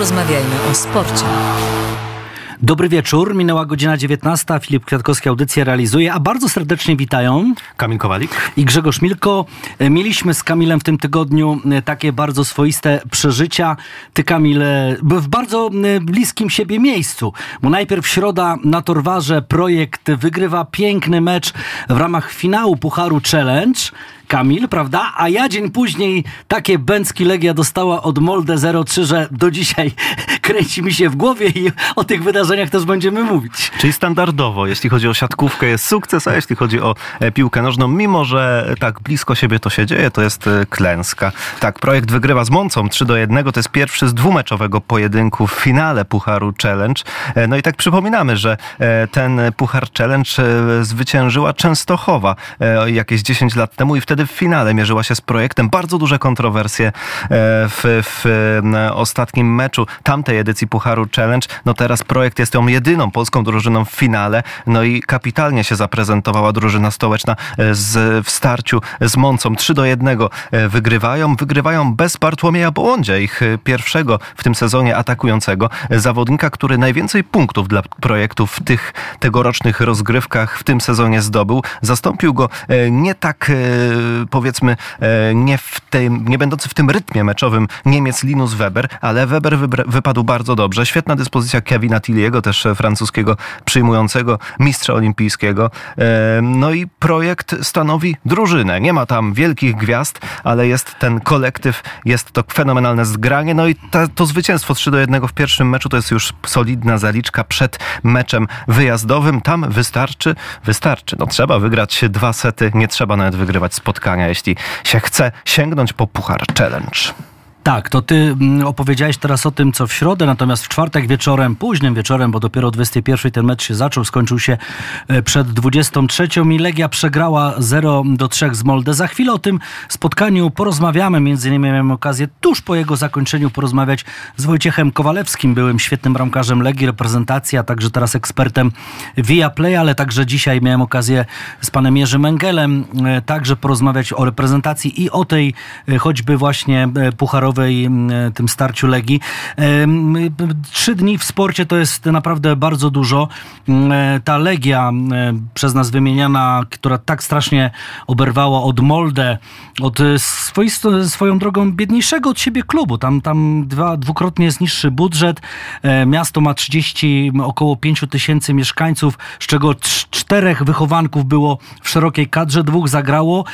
Porozmawiajmy o sporcie. Dobry wieczór, minęła godzina 19. Filip Kwiatkowski audycję realizuje, a bardzo serdecznie witają Kamil Kowalik i Grzegorz Milko. E, mieliśmy z Kamilem w tym tygodniu e, takie bardzo swoiste przeżycia. Ty, Kamil, e, w bardzo bliskim siebie miejscu, bo najpierw środa na Torwarze projekt wygrywa piękny mecz w ramach finału Pucharu Challenge. Kamil, prawda? A ja dzień później takie bęcki Legia dostała od Molde 03, że do dzisiaj kręci mi się w głowie i o tych wydarzeniach też będziemy mówić. Czyli standardowo, jeśli chodzi o siatkówkę jest sukces, a jeśli chodzi o e, piłkę nożną, mimo że tak blisko siebie to się dzieje, to jest e, klęska. Tak, projekt wygrywa z Moncą 3 do 1, to jest pierwszy z dwumeczowego pojedynku w finale Pucharu Challenge. E, no i tak przypominamy, że ten Puchar Challenge zwyciężyła Częstochowa jakieś 10 lat temu i wtedy wtedy w finale mierzyła się z projektem. Bardzo duże kontrowersje e, w, w ostatnim meczu tamtej edycji Pucharu Challenge. No teraz projekt jest tą jedyną polską drużyną w finale. No i kapitalnie się zaprezentowała drużyna stołeczna e, z, w starciu z Moncą. 3 do 1 e, wygrywają. Wygrywają bez Bartłomieja Bołądzia, ich pierwszego w tym sezonie atakującego. Zawodnika, który najwięcej punktów dla projektu w tych tegorocznych rozgrywkach w tym sezonie zdobył. Zastąpił go nie tak powiedzmy e, nie, w tym, nie będący w tym rytmie meczowym Niemiec Linus Weber, ale Weber wypadł bardzo dobrze. Świetna dyspozycja Kevina Tilliego, też francuskiego przyjmującego mistrza olimpijskiego. E, no i projekt stanowi drużynę. Nie ma tam wielkich gwiazd, ale jest ten kolektyw, jest to fenomenalne zgranie. No i ta, to zwycięstwo 3 do 1 w pierwszym meczu to jest już solidna zaliczka przed meczem wyjazdowym. Tam wystarczy, wystarczy. No trzeba wygrać dwa sety, nie trzeba nawet wygrywać spotkania spotkania, jeśli się chce sięgnąć po Puchar Challenge. Tak, to ty mm, opowiedziałeś teraz o tym, co w środę, natomiast w czwartek wieczorem, późnym wieczorem, bo dopiero o 21 ten mecz się zaczął, skończył się e, przed 23 i Legia przegrała 0 do 3 z Molde. Za chwilę o tym spotkaniu porozmawiamy, między innymi miałem okazję tuż po jego zakończeniu porozmawiać z Wojciechem Kowalewskim, byłym świetnym bramkarzem Legii, reprezentacji, a także teraz ekspertem Via Play, ale także dzisiaj miałem okazję z panem Jerzym Engelem e, także porozmawiać o reprezentacji i o tej e, choćby właśnie pucharowej tym starciu Legii. Trzy dni w sporcie to jest naprawdę bardzo dużo. Ta Legia przez nas wymieniana, która tak strasznie oberwała od Molde, od e, swoisto, swoją drogą biedniejszego od siebie klubu. Tam, tam dwa, dwukrotnie jest niższy budżet. E, miasto ma 30, około 5 tysięcy mieszkańców, z czego czterech wychowanków było w szerokiej kadrze, dwóch zagrało.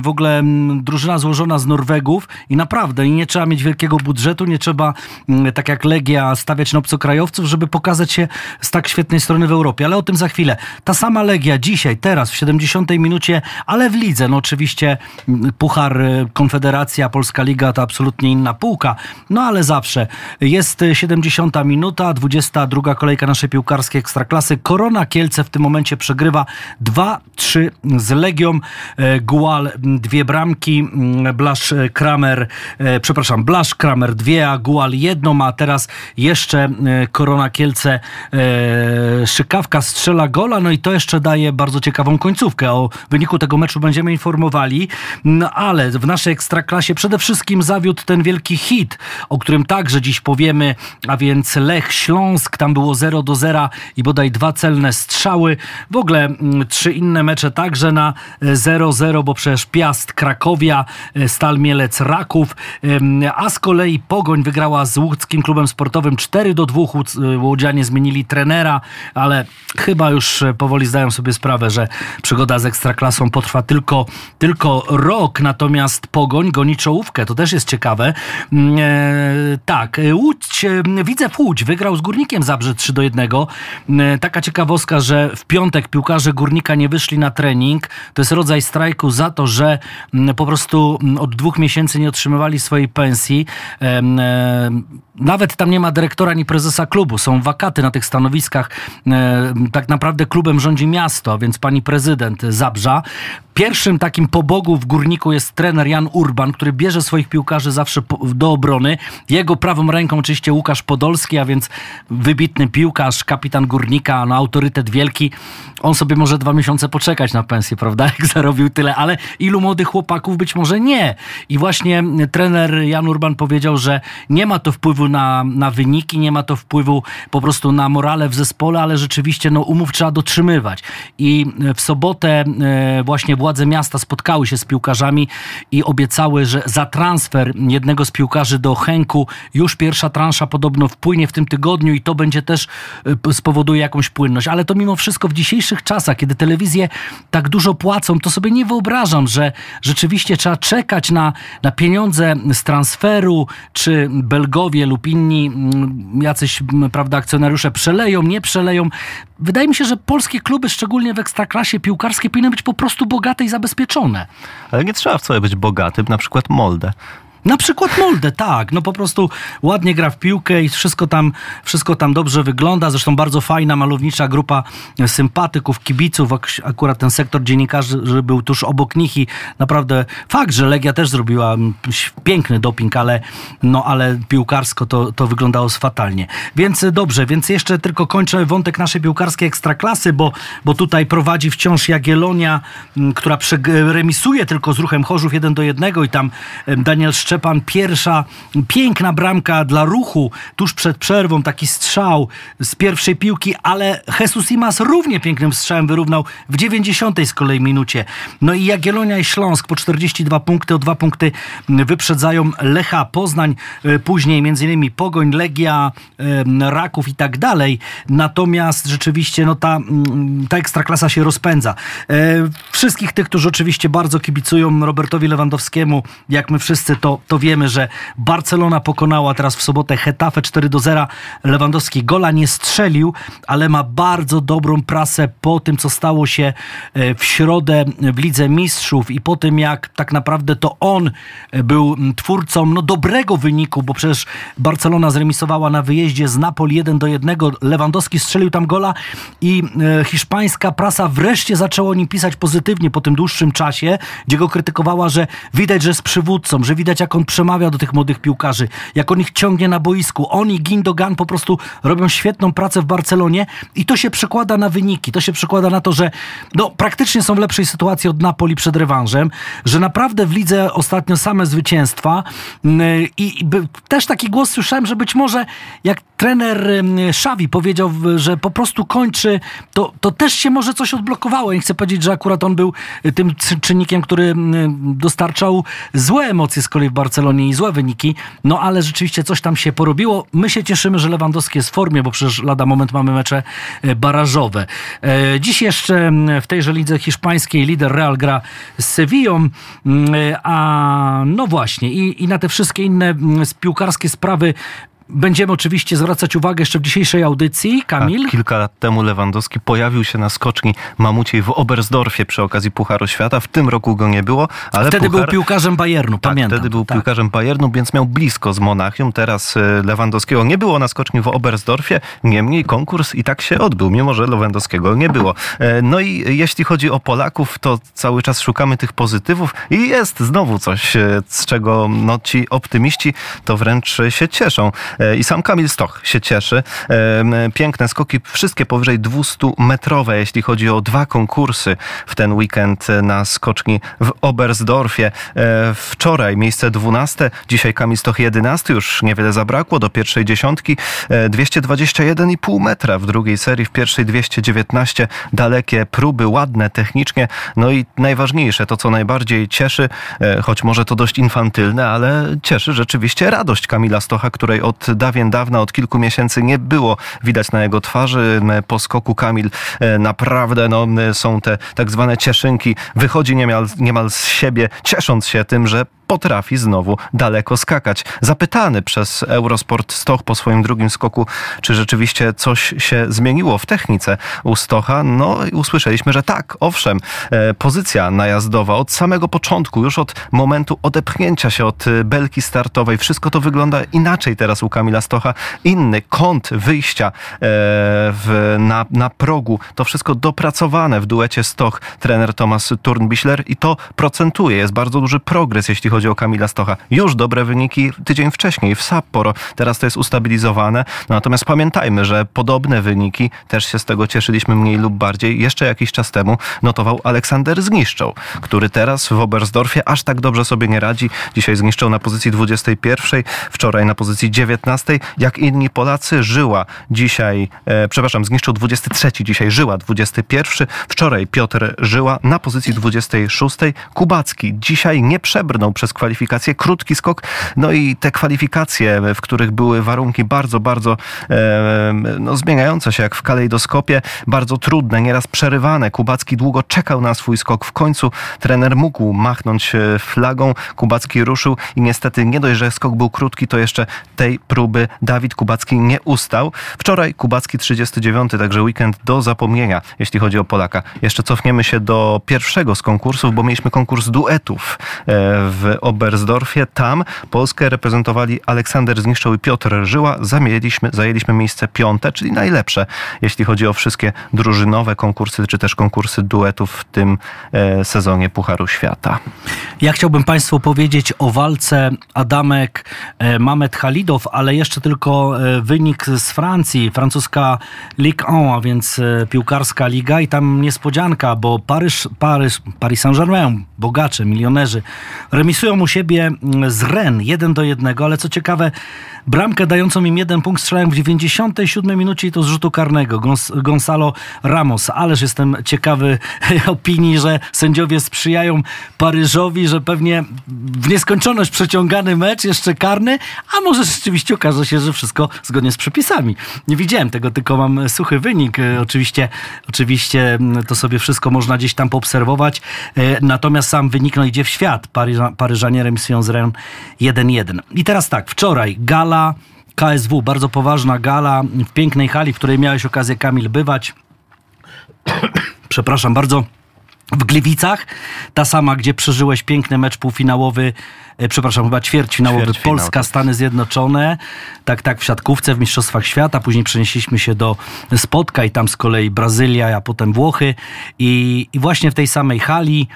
W ogóle drużyna złożona z Norwegów i naprawdę nie trzeba mieć wielkiego budżetu, nie trzeba, mm, tak jak Legia, stawiać na obcokrajowców, żeby pokazać się z tak świetnej strony w Europie. Ale o tym za chwilę. Ta sama Legia dzisiaj, teraz, w 70 minucie, ale w lidze, no oczywiście mm, Puchar y, Konfederacja, Polska Liga to absolutnie inna półka, no ale zawsze. Jest 70 minuta, 22 kolejka naszej piłkarskiej Ekstraklasy. Korona Kielce w tym momencie przegrywa 2-3 z Legią. E, Gual dwie bramki, mm, Blasz Kramer, przepraszam, Blasz Kramer dwie, a Gual jedną, a teraz jeszcze e, Korona Kielce e, Szykawka strzela gola, no i to jeszcze daje bardzo ciekawą końcówkę. O wyniku tego meczu będziemy informowali, no ale w naszej Ekstraklasie przede wszystkim zawiódł ten wielki hit, o którym także dziś powiemy, a więc Lech Śląsk, tam było 0 do 0 i bodaj dwa celne strzały. W ogóle trzy inne mecze także na 0-0, e, bo przecież Piast Krakowia, Stal Mielec Raków, a z kolei Pogoń wygrała z łódzkim klubem sportowym 4 do 2. Łodzianie zmienili trenera, ale chyba już e, powoli zdają sobie sprawę, że przygoda z Ekstraklasą potrwa tylko, tylko rok, natomiast Pogoń goni czołówkę. To też jest ciekawe. Mm, e, tak, e, Łódź, widzę Łódź wygrał z Górnikiem Zabrze 3 do 1. Mm, taka ciekawostka, że w piątek piłkarze Górnika nie wyszli na trening. To jest rodzaj strajku za to, że mm, po prostu od dwóch miesięcy nie otrzymywali swojej pensji. Nawet tam nie ma dyrektora ani prezesa klubu. Są wakaty na tych stanowiskach. Tak naprawdę klubem rządzi miasto, więc pani prezydent Zabrza. Pierwszym takim pobogu w Górniku jest trener Jan Urban, który bierze swoich piłkarzy zawsze do obrony. Jego prawą ręką oczywiście Łukasz Podolski, a więc wybitny piłkarz, kapitan Górnika, no autorytet wielki. On sobie może dwa miesiące poczekać na pensję, prawda? Jak zarobił tyle, ale ilu młodych chłopaków być może nie. I właśnie trener Jan Urban powiedział, że nie ma to wpływu na, na wyniki, nie ma to wpływu po prostu na morale w zespole, ale rzeczywiście no, umów trzeba dotrzymywać. I w sobotę e, właśnie władze miasta spotkały się z piłkarzami i obiecały, że za transfer jednego z piłkarzy do Henku już pierwsza transza podobno wpłynie w tym tygodniu i to będzie też e, spowoduje jakąś płynność. Ale to mimo wszystko w dzisiejszych czasach, kiedy telewizje tak dużo płacą, to sobie nie wyobrażam, że rzeczywiście trzeba czekać na, na pieniądze z transferu, czy Belgowie lub inni mm, jacyś, prawda, akcjonariusze przeleją, nie przeleją. Wydaje mi się, że polskie kluby, szczególnie w ekstraklasie piłkarskiej, powinny być po prostu bogate i zabezpieczone. Ale nie trzeba wcale być bogatym, na przykład Molde. Na przykład Molde, tak. No po prostu ładnie gra w piłkę i wszystko tam, wszystko tam dobrze wygląda. Zresztą bardzo fajna, malownicza grupa sympatyków, kibiców. Akurat ten sektor dziennikarzy był tuż obok nich i naprawdę fakt, że Legia też zrobiła piękny doping, ale, no, ale piłkarsko to, to wyglądało fatalnie. Więc dobrze, więc jeszcze tylko kończę wątek naszej piłkarskiej ekstraklasy, bo, bo tutaj prowadzi wciąż Jagiellonia, która remisuje tylko z ruchem Chorzów 1 do 1 i tam Daniel Szczep Szczepan, pierwsza piękna bramka dla ruchu tuż przed przerwą, taki strzał z pierwszej piłki, ale Jesus Imas równie pięknym strzałem wyrównał w 90 z kolei minucie. No i Jagiellonia i Śląsk po 42 punkty, o dwa punkty wyprzedzają Lecha, Poznań, e, później innymi Pogoń, Legia, Raków i tak dalej. Natomiast rzeczywiście no ta, mm, ta ekstraklasa się rozpędza. E, wszystkich tych, którzy oczywiście bardzo kibicują Robertowi Lewandowskiemu, jak my wszyscy, to to wiemy, że Barcelona pokonała teraz w sobotę Hetafe 4 do 0. Lewandowski gola nie strzelił, ale ma bardzo dobrą prasę po tym, co stało się e, w środę w Lidze Mistrzów i po tym, jak tak naprawdę to on e, był twórcą no, dobrego wyniku, bo przecież Barcelona zremisowała na wyjeździe z Napoli 1 do 1. Lewandowski strzelił tam gola i e, hiszpańska prasa wreszcie zaczęła o nim pisać pozytywnie po tym dłuższym czasie, gdzie go krytykowała, że widać, że jest przywódcą, że widać, jak on przemawia do tych młodych piłkarzy, jak on ich ciągnie na boisku. On i Gindogan po prostu robią świetną pracę w Barcelonie i to się przekłada na wyniki. To się przekłada na to, że no, praktycznie są w lepszej sytuacji od Napoli przed rewanżem, że naprawdę w lidze ostatnio same zwycięstwa mm, i, i też taki głos słyszałem, że być może jak trener Szawi powiedział, że po prostu kończy, to, to też się może coś odblokowało. Nie chcę powiedzieć, że akurat on był tym czynnikiem, który dostarczał złe emocje z kolei w Barcelonie i złe wyniki, no ale rzeczywiście coś tam się porobiło. My się cieszymy, że Lewandowski jest w formie, bo przecież lada moment mamy mecze e, barażowe. E, dziś jeszcze w tejże lidze hiszpańskiej lider Real gra z Sevillą, a no właśnie i, i na te wszystkie inne piłkarskie sprawy Będziemy oczywiście zwracać uwagę jeszcze w dzisiejszej audycji. Kamil? A kilka lat temu Lewandowski pojawił się na skoczni mamuciej w Oberstdorfie przy okazji Pucharu Świata. W tym roku go nie było, ale Wtedy Puchar... był piłkarzem Bayernu, tak, pamiętam. wtedy był tak. piłkarzem Bayernu, więc miał blisko z Monachium. Teraz e, Lewandowskiego nie było na skoczni w Oberstdorfie, niemniej konkurs i tak się odbył, mimo że Lewandowskiego nie było. E, no i jeśli chodzi o Polaków, to cały czas szukamy tych pozytywów i jest znowu coś, e, z czego no, ci optymiści to wręcz się cieszą. E, I sam Kamil Stoch się cieszy. Piękne skoki, wszystkie powyżej 200-metrowe, jeśli chodzi o dwa konkursy w ten weekend na skoczni w Oberstdorfie. E, wczoraj miejsce 12, dzisiaj Kamil Stoch 11, już niewiele zabrakło do pierwszej dziesiątki. 221,5 e, metra w drugiej serii, w pierwszej 219. Dalekie próby, ładne technicznie. No i najważniejsze, to co najbardziej cieszy, choć może to dość infantylne, ale cieszy rzeczywiście radość Kamila Stocha, której od dawien dawna, od kilku miesięcy nie było widać na jego twarzy. Po skoku Kamil e, naprawdę no, są te tak zwane cieszynki. Wychodzi niemal, niemal z siebie, ciesząc się tym, że potrafi znowu daleko skakać. Zapytany przez Eurosport Stoch po swoim drugim skoku, czy rzeczywiście coś się zmieniło w technice u Stocha, no usłyszeliśmy, że tak, owszem, e, pozycja najazdowa od samego początku, już od momentu odepchnięcia się od e, belki startowej, wszystko to wygląda inaczej teraz u Kamila Stocha. Inny kąt wyjścia e, w, na, na progu, to wszystko dopracowane w duecie Stoch, trener Tomasz Turnbichler i to procentuje. Jest bardzo duży progres, jeśli chodzi chodzi o Kamila Stocha. Już dobre wyniki tydzień wcześniej w Sapporo. Teraz to jest ustabilizowane. No, natomiast pamiętajmy, że podobne wyniki, też się z tego cieszyliśmy mniej lub bardziej, jeszcze jakiś czas temu notował Aleksander Zniszczą, który teraz w Oberstdorfie aż tak dobrze sobie nie radzi. Dzisiaj zniszczą na pozycji 21, wczoraj na pozycji 19. Jak inni Polacy, Żyła dzisiaj, e, przepraszam, zniszczył 23, dzisiaj Żyła 21. Wczoraj Piotr Żyła na pozycji 26. Kubacki dzisiaj nie przebrnął przez kwalifikacje. Krótki skok, no i te kwalifikacje, w których były warunki bardzo, bardzo no, zmieniające się jak w kalejdoskopie, bardzo trudne, nieraz przerywane. Kubacki długo czekał na swój skok. W końcu trener mógł machnąć e, flagą. Kubacki ruszył i niestety nie dość, że skok był krótki, to jeszcze tej próby Dawid Kubacki nie ustał. Wczoraj Kubacki 39, także weekend do zapomnienia, jeśli chodzi o Polaka. Jeszcze cofniemy się do pierwszego z konkursów, bo mieliśmy konkurs duetów e, w Oberstdorfie. Tam Polskę reprezentowali Aleksander Zniszczał i Piotr Żyła. Zamieliśmy, zajęliśmy miejsce piąte, czyli najlepsze, jeśli chodzi o wszystkie drużynowe konkursy, czy też konkursy duetów w tym e, sezonie Pucharu Świata. Ja chciałbym Państwu powiedzieć o walce Adamek e, Mamet Halidow, ale jeszcze tylko e, wynik z Francji, francuska Ligue 1, a więc piłkarska liga i tam niespodzianka, bo Paryż, Paryż, Paris Saint-Germain, bogacze, milionerzy, remisują u siebie mm, z Rennes 1 do 1, ale co ciekawe, bramkę dającą im jeden punkt strzelają w 97 minucie i to z rzutu karnego. Gons Gonzalo Ramos. Ależ jestem ciekawy opinii, że sędziowie sprzyjają Paryżowi, że pewnie w nieskończoność przeciągany mecz, jeszcze karny, a może rzeczywiście okaże się, że wszystko zgodnie z przepisami. Nie widziałem tego, tylko mam suchy wynik. E, Oczywiście, oczywiście mm, to sobie wszystko można gdzieś tam poobserwować. E, Natomiast sam wynik no, idzie w świat. Paryża, Paryżanie remisują z Rennes 1-1. I teraz tak, wczoraj gala KSW, bardzo poważna gala w pięknej hali, w której miałeś okazję, Kamil, bywać. Przepraszam bardzo. W Gliwicach, ta sama, gdzie przeżyłeś piękny mecz półfinałowy, przepraszam, chyba ćwierćfinałowy, Ćwierćfinał, Polska, tak. Stany Zjednoczone, tak, tak, w siatkówce, w Mistrzostwach Świata, później przenieśliśmy się do Spotka i tam z kolei Brazylia, a potem Włochy. I, i właśnie w tej samej hali,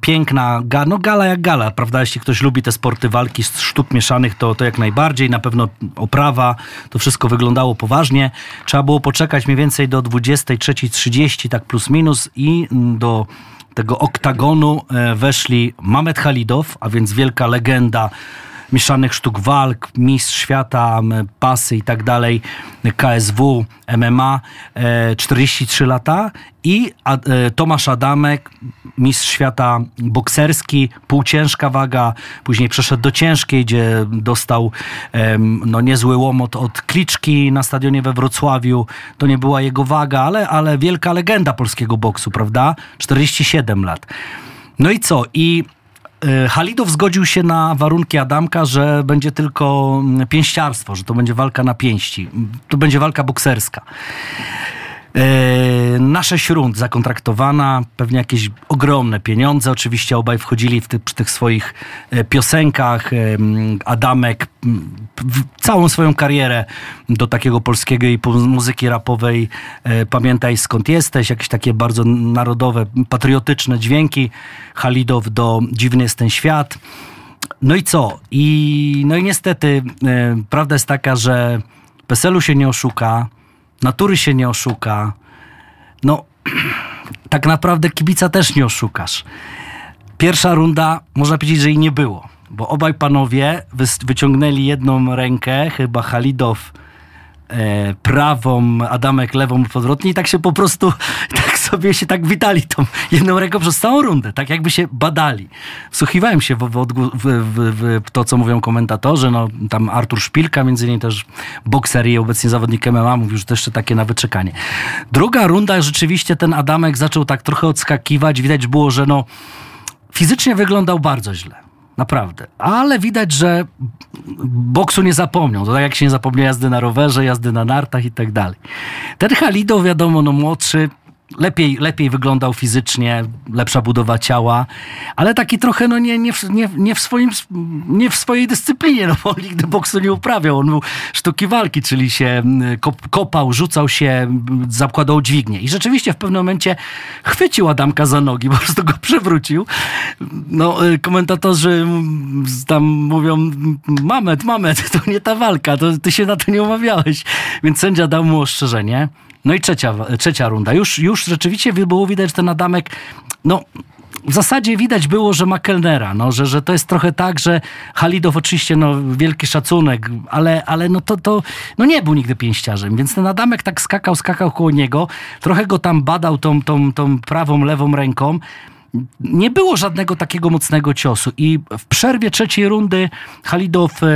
piękna, ga, no gala jak gala, prawda, jeśli ktoś lubi te sporty walki z sztuk mieszanych, to, to jak najbardziej, na pewno oprawa, to wszystko wyglądało poważnie, trzeba było poczekać mniej więcej do 23.30, tak plus minus i do tego oktagonu e, weszli Mamet Halidow, a więc wielka legenda mieszanych sztuk walk, mistrz świata, pasy i tak dalej, KSW, MMA, e, 43 lata i e, Tomasz Adamek, mistrz świata bokserski, półciężka waga, później przeszedł do ciężkiej, gdzie dostał no, niezły łomot od Kliczki na stadionie we Wrocławiu. To nie była jego waga, ale, ale wielka legenda polskiego boksu, prawda? 47 lat. No i co? I Halidow zgodził się na warunki Adamka, że będzie tylko mm, pięściarstwo, że to będzie walka na pięści. To będzie walka bokserska. E, Na sześć rund zakontraktowana, pewnie jakieś ogromne pieniądze. Oczywiście obaj wchodzili w ty, przy tych swoich e, piosenkach. em, Adamek całą swoją karierę do takiego polskiego i muzyki rapowej e, Pamiętaj skąd jesteś, jakieś takie bardzo narodowe, patriotyczne dźwięki. Halidow do Dziwny jest ten świat. No i co? I, no i niestety e, prawda jest taka, że PESEL-u się nie oszuka, natury się nie oszuka. No, tak naprawdę kibica też nie oszukasz. Pierwsza runda, można powiedzieć, że i nie było, bo obaj panowie wyciągnęli jedną rękę, chyba Halidow e, prawą, Adamek lewą podwrotnie i tak się po prostu, tak sobie się tak witali tą jedną ręką przez całą rundę, tak jakby się badali. Wsłuchiwałem się w, w, w, w to, co mówią komentatorzy, no tam Artur Szpilka, między innymi też bokser i obecnie zawodnik MMA, mówił, że to jeszcze takie na wyczekanie. Druga runda, rzeczywiście ten Adamek zaczął tak trochę odskakiwać, widać było, że no fizycznie wyglądał bardzo źle. Naprawdę. Ale widać, że boksu nie zapomniał. To tak jak się nie zapomniał jazdy na rowerze, jazdy na nartach i tak dalej. Ten Halido, wiadomo, no młodszy, lepiej, lepiej wyglądał fizycznie, lepsza budowa ciała, ale taki trochę no nie, nie, w, nie, nie, w, swoim, nie w swojej dyscyplinie, no bo on nigdy boksu nie uprawiał. On był sztuki walki, czyli się kop, kopał, rzucał się, zakładał dźwignię. I rzeczywiście w pewnym momencie chwycił Adamka za nogi, po prostu go przewrócił. No, y, komentatorzy tam mówią, Mamet, Mamet, to nie ta walka, to ty się na to nie umawiałeś. Więc sędzia dał mu ostrzeżenie. No i trzecia, trzecia runda. Już, już rzeczywiście było widać, że ten Adamek, no w zasadzie widać było, że ma kelnera, no, że, że to jest trochę tak, że Halidow oczywiście no, wielki szacunek, ale, ale no to, to no nie był nigdy pięściarzem, więc ten Adamek tak skakał, skakał koło niego, trochę go tam badał tą, tą, tą prawą, lewą ręką, nie było żadnego takiego mocnego ciosu i w przerwie trzeciej rundy Halidow e,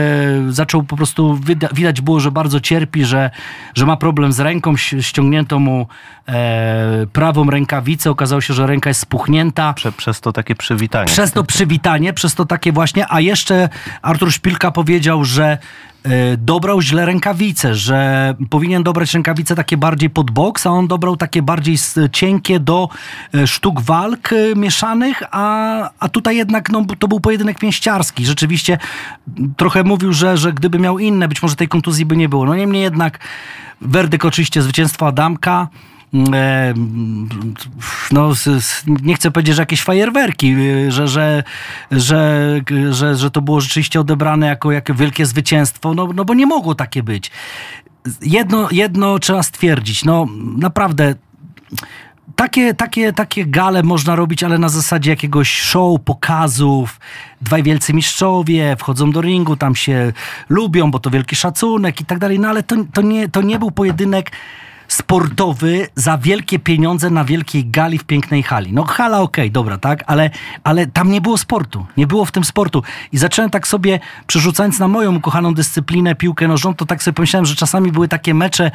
zaczął po prostu, widać było, że bardzo cierpi, że, że ma problem z ręką, ściągnięto mu e, prawą rękawicę, okazało się, że ręka jest spuchnięta. Prze, przez to takie przywitanie. Przez to przywitanie, przez to takie właśnie, a jeszcze Artur Szpilka powiedział, że dobrał źle rękawice, że powinien dobrać rękawice takie bardziej pod boks, a on dobrał takie bardziej cienkie do e, sztuk walk e, mieszanych, a, a tutaj jednak no, to był pojedynek pięściarski. Rzeczywiście trochę mówił, że, że gdyby miał inne, być może tej kontuzji by nie było. No niemniej jednak werdykt oczywiście zwycięstwo Adamka. E, no, nie chcę powiedzieć, że jakieś fajerwerki, e, że, że, że, że, że to było rzeczywiście odebrane jako, jako wielkie zwycięstwo, no, no bo nie mogło takie być. Jedno, jedno trzeba stwierdzić, no naprawdę takie, takie, takie gale można robić, ale na zasadzie jakiegoś show, pokazów. Dwaj wielcy mistrzowie wchodzą do ringu, tam się lubią, bo to wielki szacunek i tak dalej. No ale to, to, nie, to nie był pojedynek sportowy za wielkie pieniądze na wielkiej gali w pięknej hali. No hala okej, okay, dobra, tak, ale, ale tam nie było sportu. Nie było w tym sportu. I zacząłem tak sobie, przerzucając na moją ukochaną dyscyplinę, piłkę nożną, to tak sobie pomyślałem, że czasami były takie mecze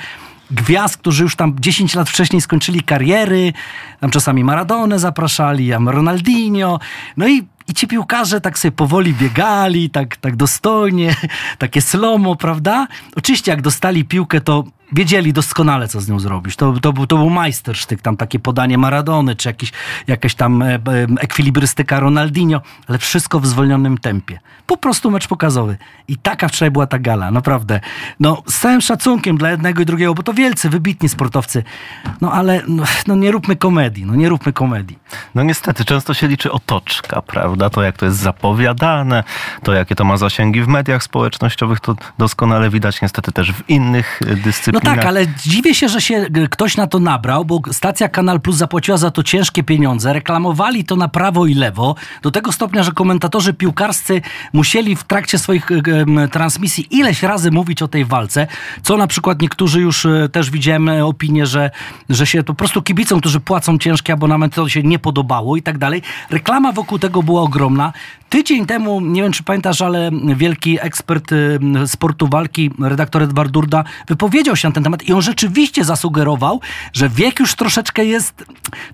gwiazd, którzy już tam 10 lat wcześniej skończyli kariery, tam czasami Maradonę zapraszali, a Ronaldinho, no i i ci piłkarze tak sobie powoli biegali, tak, tak dostojnie, takie slomo, prawda? Oczywiście jak dostali piłkę, to wiedzieli doskonale, co z nią zrobić. To, to, był, to był majstersztyk, tam takie podanie Maradony, czy jakiś, jakaś tam e, e, ekwilibrystyka Ronaldinho, ale wszystko w zwolnionym tempie. Po prostu mecz pokazowy. I taka wczoraj była ta gala, naprawdę. No, z całym szacunkiem dla jednego i drugiego, bo to wielcy, wybitni sportowcy. No, ale no, no nie róbmy komedii, no nie róbmy komedii. No niestety, często się liczy otoczka, prawda? To jak to jest zapowiadane, to jakie to ma zasięgi w mediach społecznościowych, to doskonale widać niestety też w innych dyscyplinach no tak, ale dziwię się, że się ktoś na to nabrał, bo stacja Kanal Plus zapłaciła za to ciężkie pieniądze, reklamowali to na prawo i lewo, do tego stopnia, że komentatorzy piłkarscy musieli w trakcie swoich transmisji ileś razy mówić o tej walce, co na przykład niektórzy już e, też widziałem e, opinię, że, że się po prostu kibicom, którzy płacą ciężkie abonamenty, to się nie podobało i tak dalej. Reklama wokół tego była ogromna. Tydzień temu, nie wiem czy pamiętasz, ale wielki ekspert sportu walki, redaktor Edward Durda, wypowiedział się na ten temat i on rzeczywiście zasugerował, że wiek już troszeczkę jest,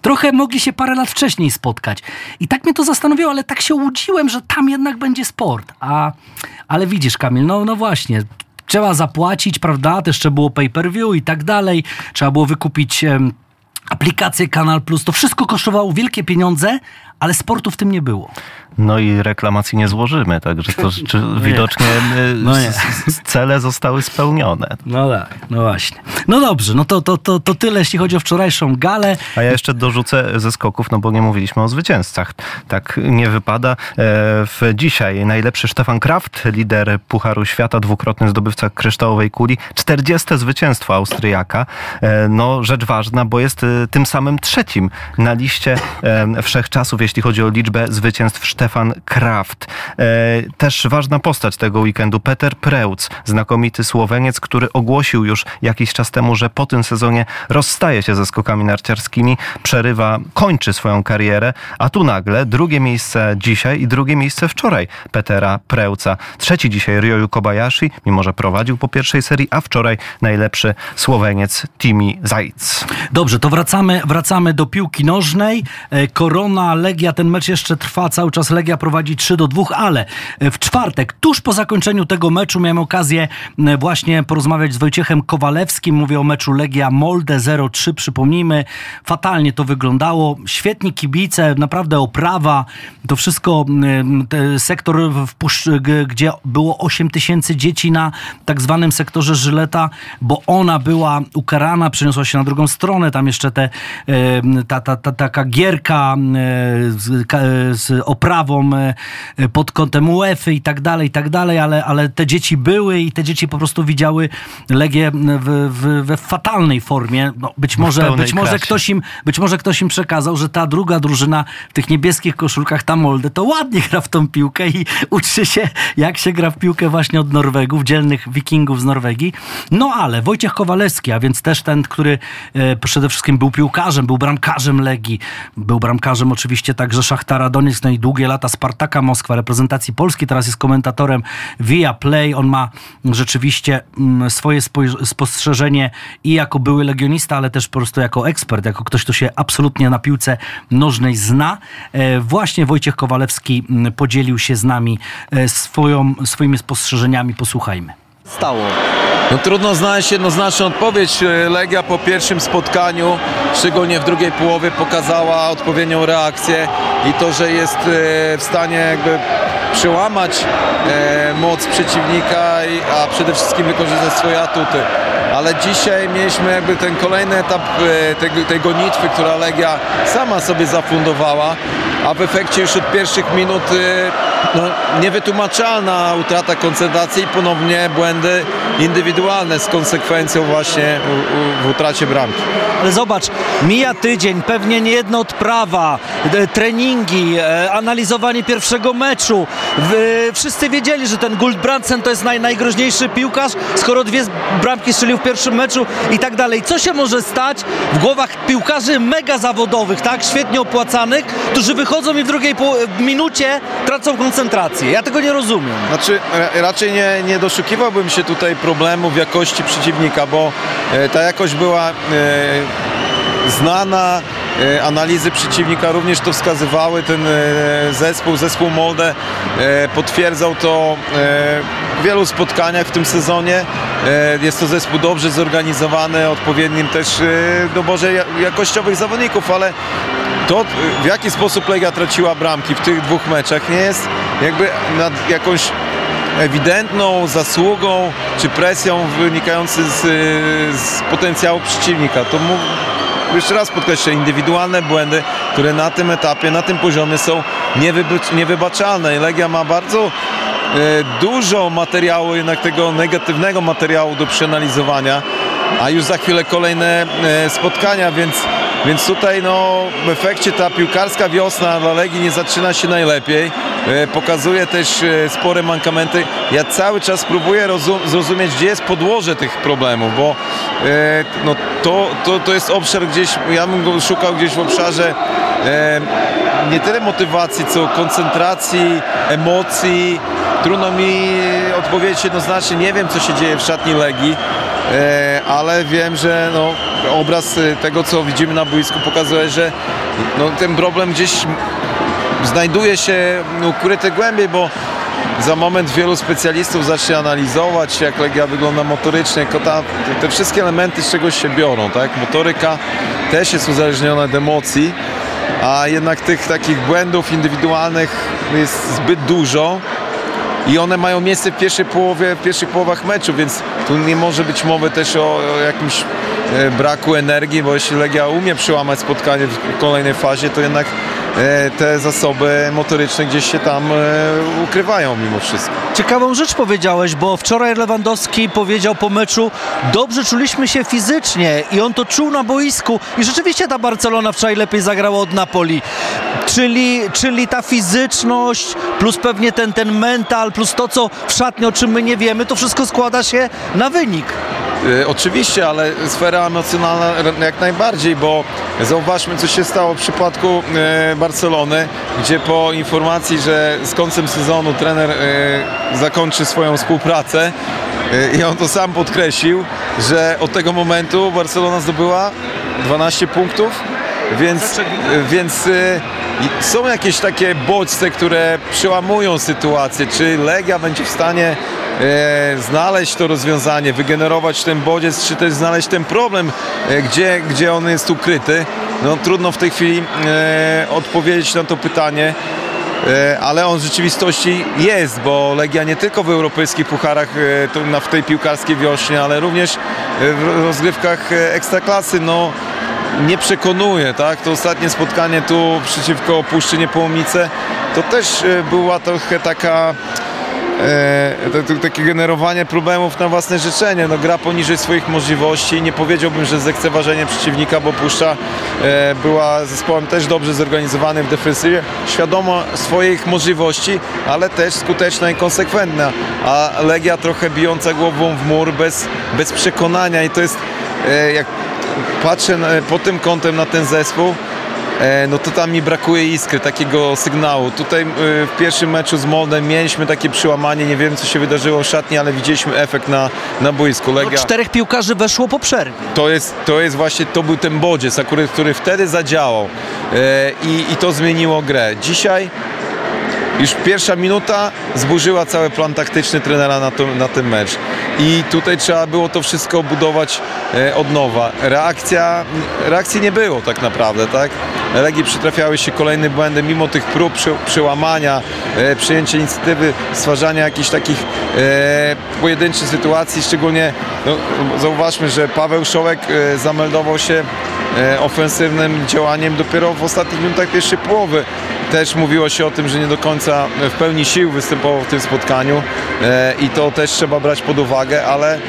trochę mogli się parę lat wcześniej spotkać. I tak mnie to zastanowiło, ale tak się łudziłem, że tam jednak będzie sport. A, ale widzisz Kamil, no, no właśnie, trzeba zapłacić, prawda? Też trzeba było pay-per-view i tak dalej. Trzeba było wykupić aplikację Kanal Plus. To wszystko kosztowało wielkie pieniądze, ale sportu w tym nie było. No i reklamacji nie złożymy, także to no widocznie y, no cele zostały spełnione. No tak, no właśnie. No dobrze, no to, to, to, to tyle, jeśli chodzi o wczorajszą galę. A ja jeszcze dorzucę ze skoków, no bo nie mówiliśmy o zwycięzcach. Tak nie wypada. E, w dzisiaj najlepszy Stefan Kraft, lider Pucharu Świata, dwukrotny zdobywca kryształowej kuli, 40. zwycięstwo Austriaka. E, no rzecz ważna, bo jest e, tym samym trzecim na liście wszechczasów, jeśli chodzi o liczbę zwycięstw Stefan Kraft. E, też ważna postać tego weekendu, Peter Preutz, znakomity Słoweniec, który ogłosił już jakiś czas temu, że po tym sezonie rozstaje się ze skokami narciarskimi, przerywa, kończy swoją karierę, a tu nagle drugie miejsce dzisiaj i drugie miejsce wczoraj Petera Preuca. Trzeci dzisiaj Ryoyu Kobayashi, mimo że prowadził po pierwszej serii, a wczoraj najlepszy Słoweniec Timi Zajc. Dobrze, to wracamy, wracamy do piłki nożnej. E, Korona, Legia, ten mecz jeszcze trwa cały czas Legia prowadzi 3 do 2, ale w czwartek, tuż po zakończeniu tego meczu miałem okazję właśnie porozmawiać z Wojciechem Kowalewskim. Mówię o meczu Legia Molde 0-3, przypomnijmy. Fatalnie to wyglądało. Świetni kibice, naprawdę oprawa. To wszystko, sektor, gdzie było 8 tysięcy dzieci na tak zwanym sektorze Żyleta, bo ona była ukarana, przeniosła się na drugą stronę. Tam jeszcze te, ta, ta, ta, taka gierka z, z oprawą pod kątem UEFA i tak dalej, i tak dalej, ale, ale te dzieci były i te dzieci po prostu widziały Legię w, fatalnej formie. No, być może, być może ktoś im, być może ktoś im przekazał, że ta druga drużyna w tych niebieskich koszulkach, ta Molde, to ładnie gra w tą piłkę i uczy się, jak się gra w piłkę właśnie od Norwegów, dzielnych wikingów z Norwegii. No ale Wojciech Kowalewski, a więc też ten, który e, przede wszystkim był piłkarzem, był bramkarzem Legii, był bramkarzem oczywiście także Szachtara Donieck, no i długie lata Spartaka Moskwa, reprezentacji Polski, teraz jest komentatorem Via Play. On ma rzeczywiście mm, swoje spostrzeżenie i jako były legionista, ale też po prostu jako ekspert, jako ktoś, kto się absolutnie na piłce nożnej zna. E, właśnie Wojciech Kowalewski mm, podzielił się z nami e, swoją, swoimi spostrzeżeniami. Posłuchajmy. Stało. No, trudno znaleźć jednoznaczną odpowiedź. E, Legia po pierwszym spotkaniu, szczególnie w drugiej połowie, pokazała odpowiednią reakcję i to, że jest w stanie jakby przełamać moc przeciwnika, a przede wszystkim wykorzystać swoje atuty ale dzisiaj mieliśmy jakby ten kolejny etap e, tej, tej gonitwy, która Legia sama sobie zafundowała, a w efekcie już od pierwszych minut e, no, niewytłumaczalna utrata koncentracji i ponownie błędy indywidualne z konsekwencją właśnie w, w utracie bramki. Ale zobacz, mija tydzień, pewnie nie jedna odprawa, e, treningi, e, analizowanie pierwszego meczu. Wszyscy wiedzieli, że ten Guldbrandsen to jest naj, najgroźniejszy piłkarz, skoro dwie bramki strzelił w pierwszym meczu i tak dalej. Co się może stać w głowach piłkarzy mega zawodowych, tak, świetnie opłacanych, którzy wychodzą i w drugiej minucie tracą koncentrację. Ja tego nie rozumiem. Znaczy, raczej nie, nie doszukiwałbym się tutaj problemu w jakości przeciwnika, bo e, ta jakość była e, znana, e, analizy przeciwnika również to wskazywały. Ten zespół, zespół Molde potwierdzał to w wielu spotkaniach w tym sezonie. Jest to zespół dobrze zorganizowany, odpowiednim też doborze jakościowych zawodników, ale to w jaki sposób Legia traciła bramki w tych dwóch meczach nie jest jakby nad jakąś ewidentną zasługą czy presją wynikającą z, z potencjału przeciwnika. To mu, jeszcze raz podkreślę, indywidualne błędy, które na tym etapie, na tym poziomie są niewybaczalne. Legia ma bardzo e, dużo materiału, jednak tego negatywnego materiału do przeanalizowania, a już za chwilę kolejne spotkania, więc więc tutaj no, w efekcie ta piłkarska wiosna dla Legii nie zaczyna się najlepiej. E, pokazuje też e, spore mankamenty. Ja cały czas próbuję zrozumieć, gdzie jest podłoże tych problemów, bo e, no, to, to, to jest obszar gdzieś, ja bym go szukał gdzieś w obszarze nie tyle motywacji, co koncentracji, emocji. Trudno mi odpowiedzieć jednoznacznie, nie wiem co się dzieje w szatni Legii, ale wiem, że no, obraz tego co widzimy na boisku pokazuje, że no, ten problem gdzieś znajduje się ukryty głębiej, bo za moment wielu specjalistów zacznie analizować, jak Legia wygląda motorycznie. Te wszystkie elementy z czegoś się biorą, tak? Motoryka też jest uzależniona od emocji, a jednak tych takich błędów indywidualnych jest zbyt dużo i one mają miejsce w pierwszej połowie, w pierwszych połowach meczu, więc tu nie może być mowy też o, o jakimś e, braku energii, bo jeśli Legia umie przełamać spotkanie w kolejnej fazie, to jednak E, te zasoby motoryczne gdzieś się tam e, ukrywają mimo wszystko. Ciekawą rzecz powiedziałeś, bo wczoraj Lewandowski powiedział po meczu, dobrze czuliśmy się fizycznie i on to czuł na boisku i rzeczywiście ta Barcelona wczoraj lepiej zagrała od Napoli. Czyli, czyli ta fizyczność, plus pewnie ten, ten mental, plus to, co w szatni, o czym my nie wiemy, to wszystko składa się na wynik. E, oczywiście, ale sfera emocjonalna jak najbardziej, bo zauważmy, co się stało w przypadku e, Barcelony, gdzie po informacji, że z końcem sezonu trener e, zakończy swoją współpracę i on to sam podkreślił, że od tego momentu Barcelona zdobyła 12 punktów więc, więc y, są jakieś takie bodźce, które przełamują sytuację. Czy Legia będzie w stanie e, znaleźć to rozwiązanie, wygenerować ten bodziec, czy też znaleźć ten problem, e, gdzie, gdzie on jest ukryty. No trudno w tej chwili e, odpowiedzieć na to pytanie. Ale on w rzeczywistości jest, bo Legia nie tylko w europejskich pucharach w tej piłkarskiej wiośnie, ale również w rozgrywkach ekstraklasy, no nie przekonuje, tak? To ostatnie spotkanie tu przeciwko Puszczy Połomice to też e, była trochę taka e, takie generowanie problemów na własne życzenie. No, gra poniżej swoich możliwości. Nie powiedziałbym, że zlekceważenie przeciwnika, bo Puszcza e, była zespołem też dobrze zorganizowanym w defensywie, świadoma swoich możliwości, ale też skuteczna i konsekwentna. A Legia trochę bijąca głową w mur bez, bez przekonania i to jest e, jak patrzę pod tym kątem na ten zespół, E, no to tam mi brakuje iskry, takiego sygnału. Tutaj e, w pierwszym meczu z Moldem mieliśmy takie przyłamanie, nie wiem co się wydarzyło w szatni, ale widzieliśmy efekt na, na boisku. No, Legia, czterech piłkarzy weszło po przerwie. to jest, to jest właśnie, to był ten bodziec, akurat, który wtedy zadziałał e, i, i to zmieniło grę. Dzisiaj już pierwsza minuta zburzyła cały plan taktyczny trenera na, to, na ten mecz. I tutaj trzeba było to wszystko budować e, od nowa. Reakcja, reakcji nie było tak naprawdę, tak? Legii przytrafiały się kolejne błędy, mimo tych prób przy, e, przyjęcia inicjatywy, stwarzania jakichś takich e, pojedynczych sytuacji, szczególnie no, zauważmy, że Paweł Szołek e, zameldował się ofensywnym działaniem dopiero w ostatnich minutach pierwszej połowy. Też mówiło się o tym, że nie do końca w pełni sił występował w tym spotkaniu e, i to też trzeba brać pod uwagę, ale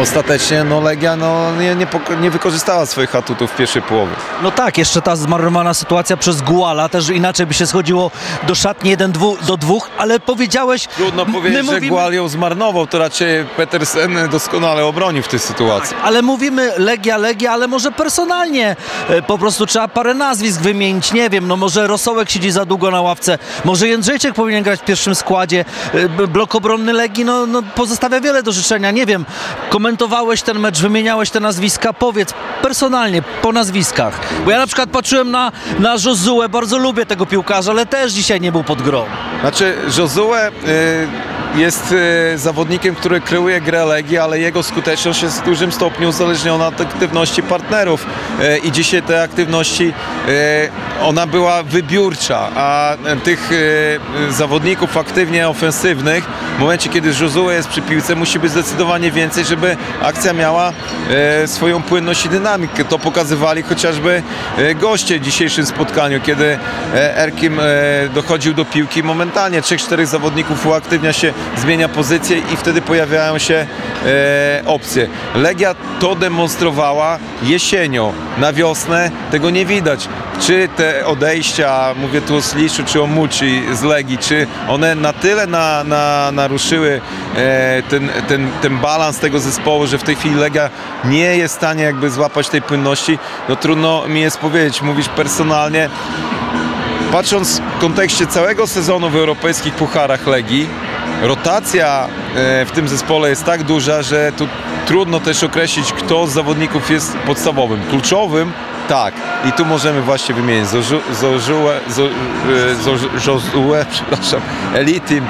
ostatecznie no, Legia no, nie, nie, nie wykorzystała swoich atutów w pierwszej połowie. No tak, jeszcze ta zmarnowana sytuacja przez Guala, też inaczej by się schodziło do szatni 1 do 2, ale powiedziałeś... Trudno powiedzieć, my że mówimy- Gual ją zmarnował, to raczej Petersen doskonale obronił w tej sytuacji. Ale mówimy Legia, Legia, ale może personalnie e, po prostu trzeba parę nazwisk wymienić, nie wiem, no może Rosołek siedzi za długo na ławce, może Jędrzejczyk powinien grać w pierwszym składzie, E, blok obronny Legii no, no pozostawia wiele do życzenia, nie wiem, komentowałeś ten mecz, wymieniałeś te nazwiska, powiedz personalnie, po nazwiskach, bo ja na przykład patrzyłem na, na Josuę, bardzo lubię tego piłkarza, ale też dzisiaj nie był pod grą. Znaczy, Josue y, jest y, zawodnikiem, który kreuje grę Legii, ale jego skuteczność jest w dużym stopniu uzależniona od aktywności partnerów. Y, I dzisiaj te aktywności, y, ona była wybiórcza, a tych zawodników aktywnie ofensywnych, w momencie kiedy Josue jest przy piłce, musi być zdecydowanie więcej, żeby akcja miała swoją płynność i dynamikę. To pokazywali chociażby goście w dzisiejszym spotkaniu, kiedy e, Erkim e, dochodził do piłki, momentalnie 3-4 zawodników uaktywnia się, zmienia pozycję i wtedy pojawiają się e, opcje. Legia to demonstrowała jesienią, na wiosnę tego nie widać. Czy te odejścia, mówię tu o Sliszu czy o Muci z Legii, czy one na tyle na, na, naruszyły e, ten, ten, ten balans tego zespołu, że w tej chwili Legia nie jest w stanie jakby złapać tej płynności, no trudno mi jest powiedzieć. Mówisz personalnie, Patrząc w kontekście całego sezonu w europejskich pucharach Legii, rotacja e, w tym zespole jest tak duża, że tu trudno też określić, kto z zawodników jest podstawowym. Kluczowym tak. I tu możemy właśnie wymienić Zożu- Zożułę, Zo- e, przepraszam, Elitim,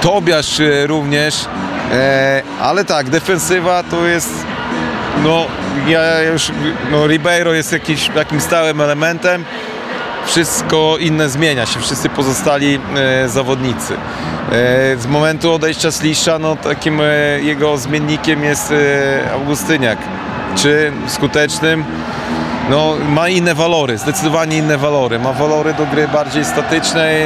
Tobiasz e, również, ale tak, defensywa to jest no, ja już, no, Ribeiro jest jakiś, takim stałym elementem. Wszystko inne zmienia się, wszyscy pozostali e, zawodnicy. E, z momentu odejścia Slisza, no takim e, jego zmiennikiem jest Augustyniak. Czy skutecznym? No, ma inne walory, zdecydowanie inne walory. Ma walory do gry bardziej statycznej.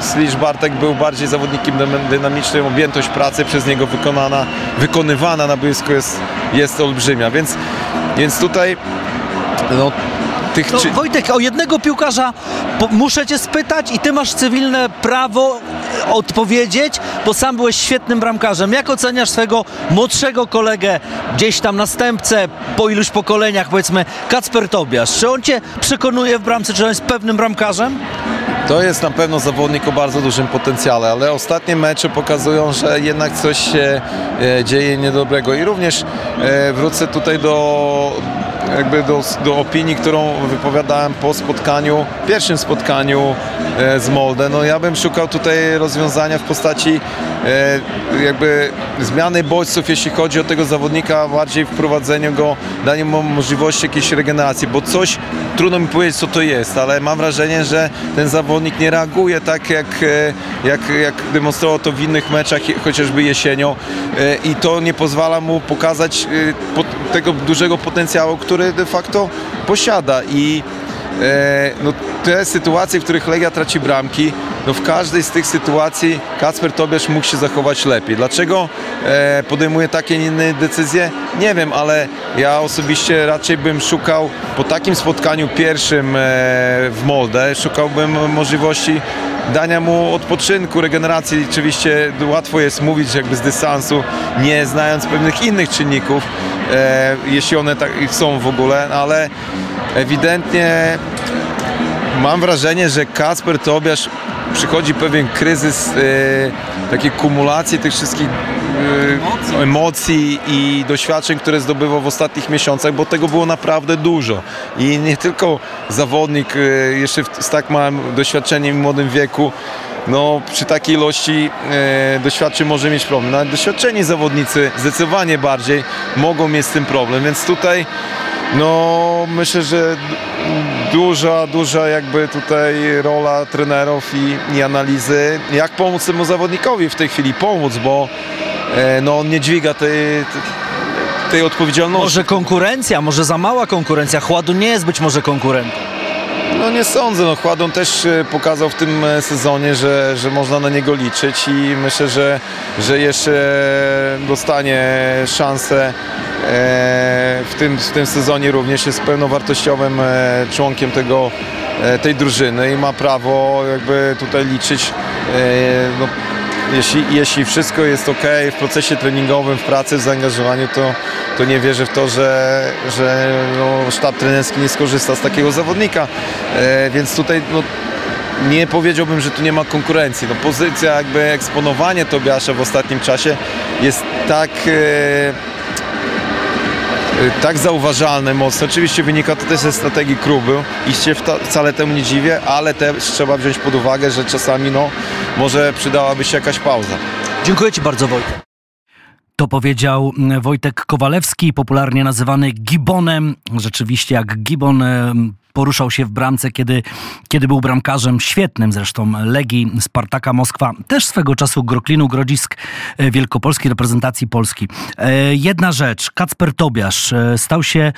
Slisz Bartek był bardziej zawodnikiem dynamicznym. Objętość pracy przez niego wykonana, wykonywana na boisku jest, jest olbrzymia. Więc, więc tutaj no, tych No, czy- Wojtek, o jednego piłkarza muszę cię spytać i ty masz cywilne prawo e, odpowiedzieć, bo sam byłeś świetnym bramkarzem. Jak oceniasz swego młodszego kolegę, gdzieś tam następcę po iluś pokoleniach, powiedzmy, Kacper Tobiasz? Czy on cię przekonuje w bramce, czy on jest pewnym bramkarzem? To jest na pewno zawodnik o bardzo dużym potencjale, ale ostatnie mecze pokazują, że jednak coś się e, dzieje niedobrego. I również e, wrócę tutaj do, jakby do, do opinii, którą wypowiadałem po spotkaniu, pierwszym spotkaniu e, z Molde. No ja bym szukał tutaj rozwiązania w postaci e, jakby zmiany bodźców, jeśli chodzi o tego zawodnika, bardziej wprowadzeniu go, danie mu możliwości jakiejś regeneracji, bo coś, trudno mi powiedzieć co to jest, ale mam wrażenie, że ten zawodnik nie reaguje tak jak, e, jak, jak demonstrował to w innych meczach, chociażby jesienią i to nie pozwala mu pokazać po- tego dużego potencjału, który de facto posiada i e, no, te sytuacje, w których Legia traci bramki, no w każdej z tych sytuacji Kacper Tobiasz mógł się zachować lepiej. Dlaczego e, podejmuje takie inne decyzje? Nie wiem, ale ja osobiście raczej bym szukał po takim spotkaniu pierwszym e, w Molde, szukałbym możliwości dania mu odpoczynku, regeneracji. Oczywiście łatwo jest mówić jakby z dystansu, nie znając pewnych innych czynników, e, jeśli one tak są w ogóle, ale ewidentnie mam wrażenie, że Kasper Tobiasz przychodzi pewien kryzys e, takiej kumulacji tych wszystkich e, emocji i doświadczeń, które zdobywał w ostatnich miesiącach, bo tego było naprawdę dużo. I nie tylko zawodnik e, jeszcze w, z tak małym doświadczeniem i młodym wieku, no przy takiej ilości e, doświadczeń może mieć problem. Nawet doświadczeni zawodnicy zdecydowanie bardziej mogą mieć z tym problem, więc tutaj no myślę, że duża, duża jakby tutaj rola trenerów i, i analizy, jak pomóc temu zawodnikowi w tej chwili pomóc, bo e, no on nie dźwiga tej, tej odpowiedzialności. Może konkurencja, może za mała konkurencja. Chładu nie jest być może konkurentem. No nie sądzę, no Chładon też e, pokazał w tym e, sezonie, że, że można na niego liczyć i myślę, że, że jeszcze dostanie szansę w tym, w tym sezonie również jest pełnowartościowym e, członkiem tego, e, tej drużyny i ma prawo jakby tutaj liczyć e, no, jeśli, jeśli wszystko jest ok w procesie treningowym, w pracy, w zaangażowaniu, to, to nie wierzę w to, że, że no, sztab trenerski nie skorzysta z takiego zawodnika. E, więc tutaj no, nie powiedziałbym, że tu nie ma konkurencji. No, pozycja, jakby eksponowanie Tobiasza w ostatnim czasie jest tak. E, tak zauważalne mocno. Oczywiście wynika to też ze strategii klubu i się wcale temu nie dziwię, ale też trzeba wziąć pod uwagę, że czasami no, może przydałaby się jakaś pauza. Dziękuję Ci bardzo, Wojtek. To powiedział mm, Wojtek Kowalewski, popularnie nazywany Gibonem. Rzeczywiście jak Gibon poruszał się w bramce, kiedy, kiedy był bramkarzem świetnym zresztą Legii Spartaka Moskwa, też swego czasu Groklinu Grodzisk e, Wielkopolskiej reprezentacji Polski. E, Jedna rzecz, Kacper Tobiasz e, stał się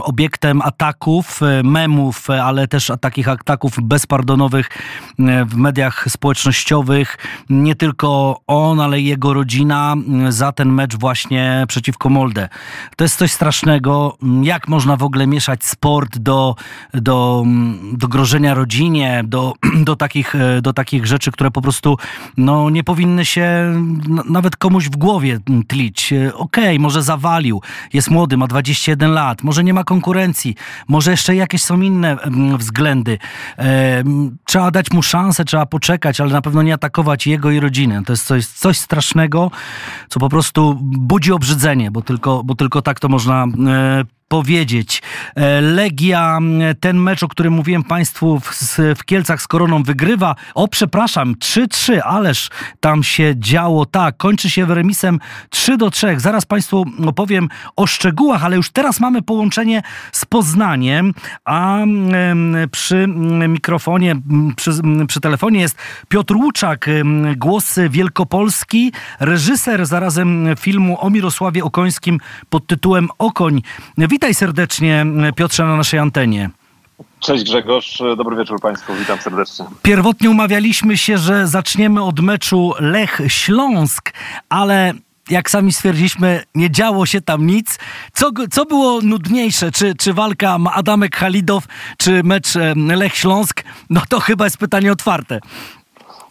obiektem ataków, memów, ale też takich ataków bezpardonowych w mediach społecznościowych. Nie tylko on, ale i jego rodzina za ten mecz właśnie przeciwko Molde. To jest coś strasznego. Jak można w ogóle mieszać sport do, do, do grożenia rodzinie, do, do, takich, e, do takich rzeczy, które po prostu no, nie powinny się nawet komuś w głowie tlić. E, Okej, może zawalił, jest młody, ma 21 lat, może nie ma konkurencji, może jeszcze jakieś są inne mm, względy. E, Trzeba dać mu szansę, trzeba poczekać, ale na pewno nie atakować jego i rodziny. To jest coś, coś strasznego, co po prostu budzi obrzydzenie, bo tylko, bo tylko tak to można powiedzieć. E, Legia, ten mecz, o którym mówiłem Państwu w, w Kielcach z Koroną wygrywa. O, przepraszam, 3-3, ależ tam się działo. Tak, kończy się remisem 3 do 3. Zaraz Państwu opowiem o szczegółach, ale już teraz mamy połączenie z Poznaniem, a przy mikrofonie, przy, przy telefonie jest Piotr Łuczak, głos Wielkopolski, reżyser zarazem filmu o Mirosławie Okońskim pod tytułem Okoń. Witaj serdecznie Piotrze na naszej antenie. Cześć Grzegorz, dobry wieczór Państwu, witam serdecznie. Pierwotnie umawialiśmy się, że zaczniemy od meczu Lech Śląsk, ale jak sami stwierdziliśmy, nie działo się tam nic. Co, co było nudniejsze? Czy, czy walka Adamek Halidow, czy mecz em, Lech Śląsk? No to chyba jest pytanie otwarte.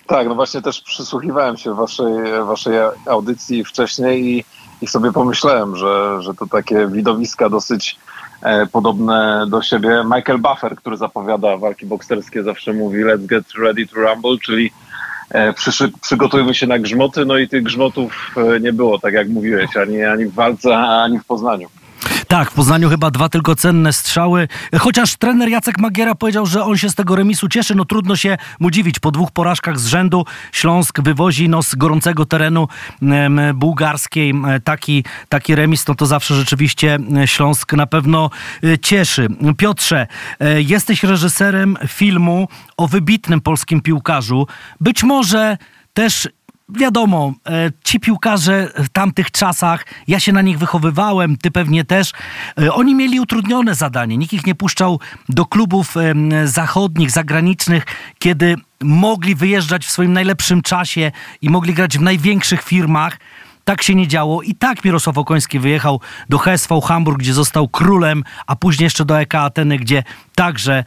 Tak, no właśnie też przysłuchiwałem się waszej, waszej audycji wcześniej i, i sobie pomyślałem, że, że to takie widowiska dosyć e, podobne do siebie. Michael Buffer, który zapowiada walki bokserskie, zawsze mówi let's get ready to rumble, czyli e, przygotujmy się na grzmoty, no i tych grzmotów e, nie było, tak jak mówiłeś, ani, ani w walce, ani w Poznaniu. Tak, w Poznaniu chyba dwa tylko cenne strzały. Chociaż trener Jacek Magiera powiedział, że on się z tego remisu cieszy, no trudno się mu dziwić. Po dwóch porażkach z rzędu Śląsk wywozi no, z gorącego terenu bułgarskiej em, taki, taki remis, no to zawsze rzeczywiście e, Śląsk na pewno e, cieszy. Piotrze, e, jesteś reżyserem filmu o wybitnym polskim piłkarzu. Być może też Wiadomo, e, ci piłkarze w tamtych czasach, ja się na nich wychowywałem, ty pewnie też, e, oni mieli utrudnione zadanie. Nikt ich nie puszczał do klubów zachodnich, zagranicznych, kiedy mogli wyjeżdżać w swoim najlepszym czasie i mogli grać w największych firmach. Tak się nie działo i tak Mirosław Okoński wyjechał do HSV Hamburg, gdzie został królem, a później jeszcze do EK Ateny, gdzie także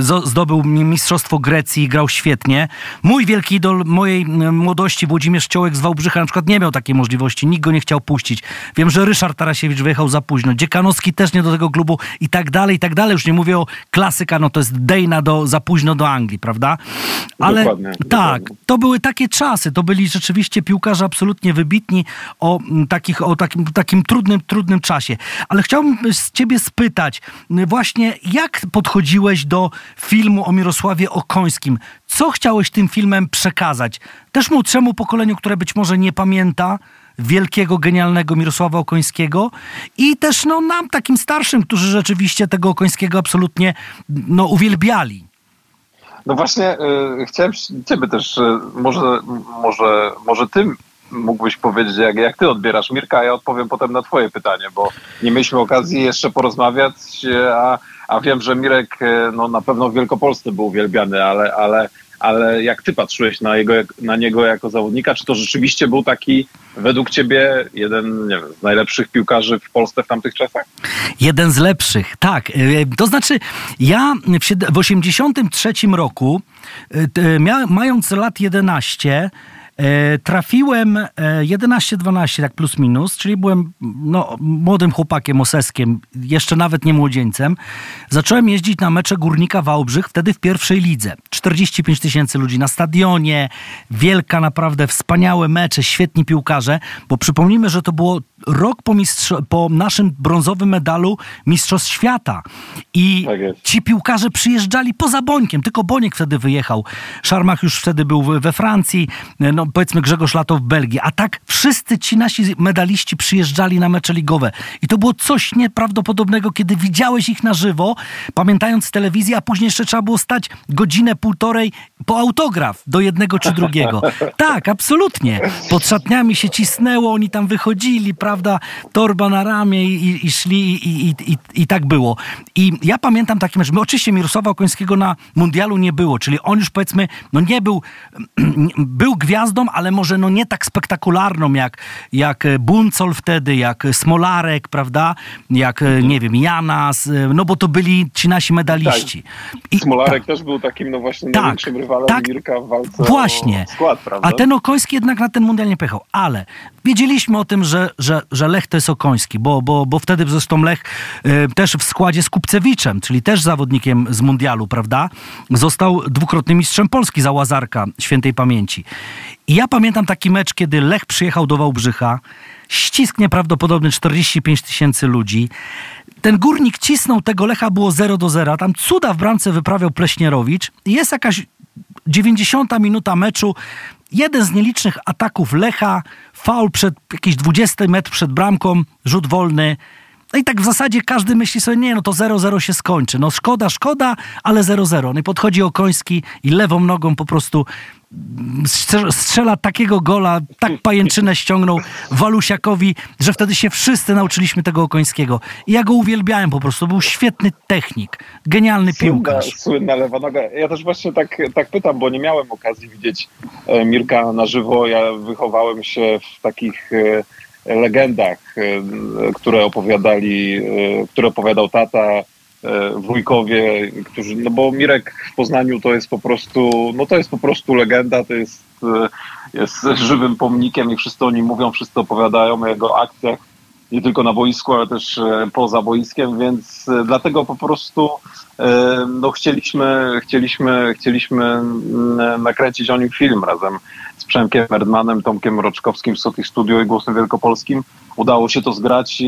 zo- zdobył mi- Mistrzostwo Grecji i grał świetnie. Mój wielki idol mojej młodości, Włodzimierz Ciołek z Wałbrzycha, na przykład nie miał takiej możliwości, nikt go nie chciał puścić. Wiem, że Ryszard Tarasiewicz wyjechał za późno, Dziekanowski też nie do tego klubu i tak dalej, i tak dalej. Już nie mówię o klasyka, no to jest Dejna do, za późno do Anglii, prawda? Ale Dokładnie, tak, dokładnie. to były takie czasy, to byli rzeczywiście piłkarze absolutnie wybitni o takich, o takim, takim trudnym, trudnym czasie. Ale chciałbym z ciebie spytać właśnie, jak podchodziłeś do filmu o Mirosławie Okońskim? Co chciałeś tym filmem przekazać? Też młodszemu pokoleniu, które być może nie pamięta wielkiego, genialnego Mirosława Okońskiego i też no, nam, takim starszym, którzy rzeczywiście tego Okońskiego absolutnie no, uwielbiali. No właśnie, y, chciałem ciebie też, y, może, może, może ty mógłbyś powiedzieć, jak, jak ty odbierasz Mirka, a ja odpowiem potem na twoje pytanie, bo nie mieliśmy okazji jeszcze porozmawiać, y, a, a wiem, że Mirek y, no, na pewno w Wielkopolsce był uwielbiany, ale, ale, ale jak ty patrzyłeś na, jego, na niego jako zawodnika, czy to rzeczywiście był taki według ciebie jeden wiem, z najlepszych piłkarzy w Polsce w tamtych czasach? Jeden z lepszych, tak. E, To znaczy, ja w sied- w 83 roku, e, mając lat 11, e, trafiłem e, 11-12, tak plus minus, czyli byłem no, młodym chłopakiem, oseskiem, jeszcze nawet nie młodzieńcem. Zacząłem jeździć na mecze Górnika Wałbrzych, wtedy w pierwszej lidze. 45 tysięcy ludzi na stadionie, wielka naprawdę, wspaniałe mecze, świetni piłkarze, bo przypomnijmy, że to było rok po, mistrz- po naszym brązowym medalu Mistrzostw Świata. I Tak ci piłkarze przyjeżdżali poza Bońkiem, tylko Boniek wtedy wyjechał. Szarmach już wtedy był we- Francji, no powiedzmy Grzegorz Lato w Belgii. A tak wszyscy ci nasi medaliści przyjeżdżali na mecze ligowe. I to było coś nieprawdopodobnego, kiedy widziałeś ich na żywo, pamiętając telewizję, a później jeszcze trzeba było stać godzinę, półtorej po autograf do jednego czy drugiego. Tak, absolutnie. Pod szatniami się cisnęło, oni tam wychodzili, prawda, torba na ramię i, i, i szli i, i, i, i tak było. I ja pamiętam taki mecz. My oczywiście Mirosława Okońskiego na mundialu nie było, czyli on już powiedzmy, no nie był, był gwiazdą, ale może no nie tak spektakularną jak, jak Buncol wtedy, jak Smolarek, prawda, jak nie wiem, Janas, no bo to byli ci nasi medaliści. I- Smolarek tak. też był takim, no właśnie, Tak, największym rywalem tak. Mirka w walce Właśnie. skład, prawda? A ten Okoński jednak na ten mundial nie pojechał. Ale wiedzieliśmy o tym, że, że, że Lech to jest Okoński, bo, bo, bo wtedy zresztą Lech e, też w składzie z Kupcewiczem, czyli też zawodnikiem z mundialu, prawda? Został dwukrotnym mistrzem Polski za Łazarka świętej pamięci. I ja pamiętam taki mecz, kiedy Lech przyjechał do Wałbrzycha, ścisk nieprawdopodobny, 45 tysięcy ludzi. Ten górnik cisnął tego Lecha, było 0 do 0. Tam cuda w bramce wyprawiał Pleśnierowicz. Jest jakaś 90 minuta meczu. Jeden z nielicznych ataków Lecha, faul przed jakiś 20 metr przed bramką, rzut wolny. No i tak w zasadzie każdy myśli sobie, nie, no to 0-0 się skończy. No szkoda, szkoda, ale 0-0. No i podchodzi Okoński i lewą nogą po prostu strze- strzela takiego gola, tak pajęczynę ściągnął Walusiakowi, że wtedy się wszyscy nauczyliśmy tego Okońskiego. I ja go uwielbiałem po prostu. Był świetny technik, genialny Słynna, piłkarz. słynna lewa noga. Ja też właśnie tak, tak pytam, bo nie miałem okazji widzieć e, Mirka na żywo. Ja wychowałem się w takich e, legendach, e, które opowiadali, e, które opowiadał tata, e, wujkowie, którzy, no bo Mirek w Poznaniu to jest po prostu, no to jest po prostu legenda, to jest, jest żywym pomnikiem i wszyscy o nim mówią, wszyscy opowiadają o jego akcjach nie tylko na boisku, ale też e, poza boiskiem, więc e, dlatego po prostu e, no, chcieliśmy, chcieliśmy, chcieliśmy mm, nakręcić o nim film razem z Przemkiem Erdmanem, Tomkiem Mroczkowskim z Sotich Studio i Głosem Wielkopolskim. Udało się to zgrać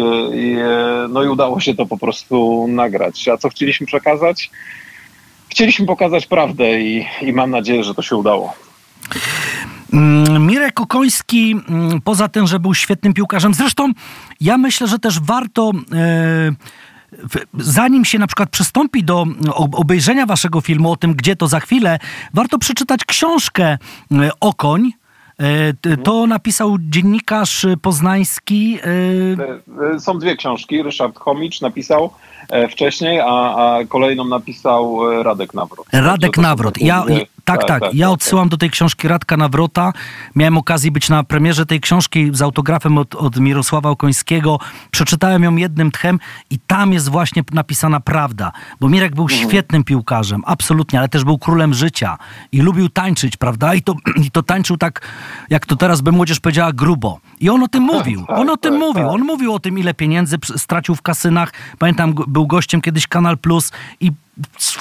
no i udało się to po prostu nagrać. A co chcieliśmy przekazać? Chcieliśmy pokazać prawdę i, i mam nadzieję, że to się udało. Mm, Mirek Okoński, mm, poza tym, że był świetnym piłkarzem, zresztą ja myślę, że też warto. E, zanim się na przykład przystąpi do obejrzenia waszego filmu o tym, gdzie to za chwilę, warto przeczytać książkę e, Okoń. E, to napisał dziennikarz poznański. Są dwie książki. Ryszard Chomicz napisał wcześniej, a, a kolejną napisał Radek Nawrot. Radek Nawrot. Ja, tak, tak, tak. Ja tak, odsyłam tak. do tej książki Radka Nawrota. Miałem okazję być na premierze tej książki z autografem od, od Mirosława Okońskiego. Przeczytałem ją jednym tchem i tam jest właśnie napisana prawda. Bo Mirek był mhm. świetnym piłkarzem, absolutnie, ale też był królem życia i lubił tańczyć, prawda? I to, i to tańczył tak, jak to teraz by młodzież powiedziała, grubo. I on o tym mówił. Tak, on o tym tak, mówił. Tak. On mówił o tym, ile pieniędzy stracił w kasynach. Pamiętam, był gościem kiedyś Kanal Plus i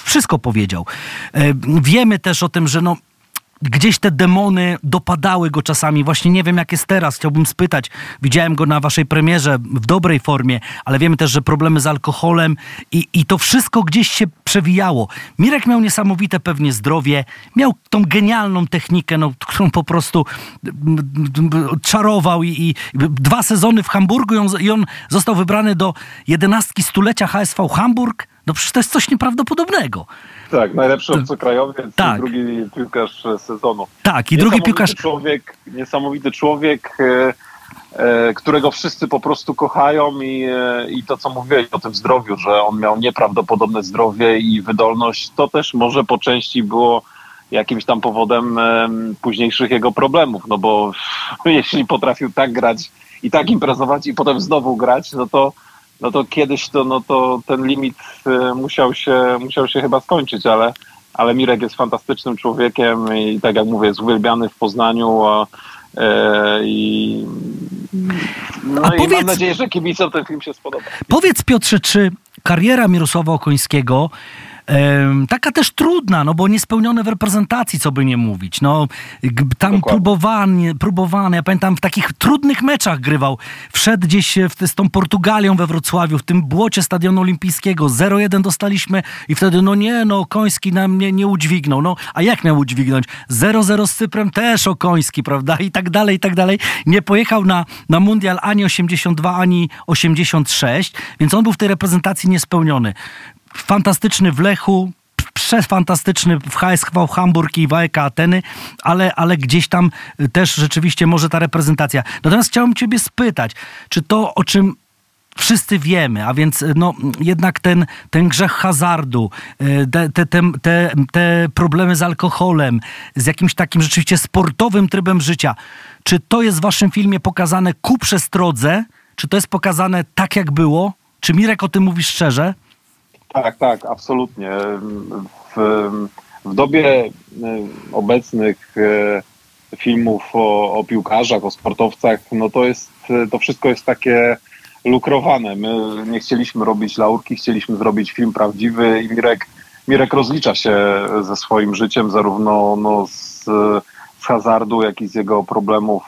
wszystko powiedział. E, wiemy też o tym, że no, gdzieś te demony dopadały go czasami. Właśnie nie wiem, jak jest teraz. Chciałbym spytać. Widziałem go na waszej premierze w dobrej formie, ale wiemy też, że problemy z alkoholem i, i to wszystko gdzieś się przewijało. Mirek miał niesamowite pewnie zdrowie, miał tą genialną technikę, no, którą po prostu czarował i, i dwa sezony w Hamburgu i on, i on został wybrany do jedenastki stulecia HSV Hamburg. No przecież to jest coś nieprawdopodobnego. Tak, najlepszy obcokrajowiec tak. i drugi piłkarz sezonu. Tak, i drugi piłkarz... Człowiek, niesamowity człowiek, e, e, którego wszyscy po prostu kochają i, e, i to, co mówiłeś o tym zdrowiu, że on miał nieprawdopodobne zdrowie i wydolność, to też może po części było jakimś tam powodem późniejszych jego problemów, no bo jeśli potrafił tak grać i tak imprezować i potem znowu grać, no to no to kiedyś to, no to ten limit e, musiał się, musiał się chyba skończyć, ale, ale Mirek jest fantastycznym człowiekiem i tak jak mówię, jest uwielbiany w Poznaniu e, i, no A i powiedz, mam nadzieję, że kibicom ten film się spodoba. Powiedz Piotrze, czy kariera Mirosława Okońskiego taka też trudna, no bo niespełnione w reprezentacji, co by nie mówić. No, tam próbowanie, próbowane, ja pamiętam w takich trudnych meczach grywał. Wszedł gdzieś w, z tą Portugalią we Wrocławiu, w tym błocie Stadionu Olimpijskiego. 0-1 dostaliśmy i wtedy, no nie, no Koński nam nie, nie udźwignął. No, a jak miał udźwignąć? 0-0 z Cyprem też Okoński, prawda? I tak dalej, i tak dalej. Nie pojechał na, na Mundial ani 82, ani 86, więc on był w tej reprezentacji niespełniony fantastyczny w Lechu, przefantastyczny w HSV Hamburg i w AEK Ateny, ale, ale gdzieś tam też rzeczywiście może ta reprezentacja. Natomiast chciałem ciebie spytać, czy to, o czym wszyscy wiemy, a więc no, jednak ten, ten grzech hazardu, te, te, te, te, te problemy z alkoholem, z jakimś takim rzeczywiście sportowym trybem życia, czy to jest w waszym filmie pokazane ku przestrodze? Czy to jest pokazane tak, jak było? Czy Mirek o tym mówi szczerze? Tak, tak, absolutnie. W, w dobie e, obecnych e, filmów o, o piłkarzach, o sportowcach, no to jest, to wszystko jest takie lukrowane. My nie chcieliśmy robić laurki, chcieliśmy zrobić film prawdziwy i Mirek, Mirek rozlicza się ze swoim życiem, zarówno no, z, z hazardu, jak i z jego problemów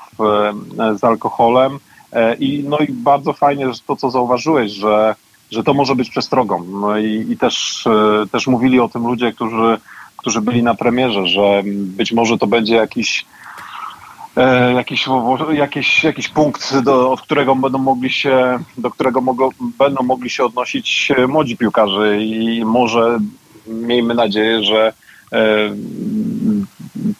e, z alkoholem. I, no i bardzo fajnie, że to, co zauważyłeś, że że to może być przestrogą. No i, i też, e, też mówili o tym ludzie, którzy, którzy byli na premierze, że być może to będzie jakiś e, jakiś, jakiś, jakiś punkt, do, od którego będą mogli się, do którego mogą, będą mogli się odnosić młodzi piłkarze i może miejmy nadzieję, że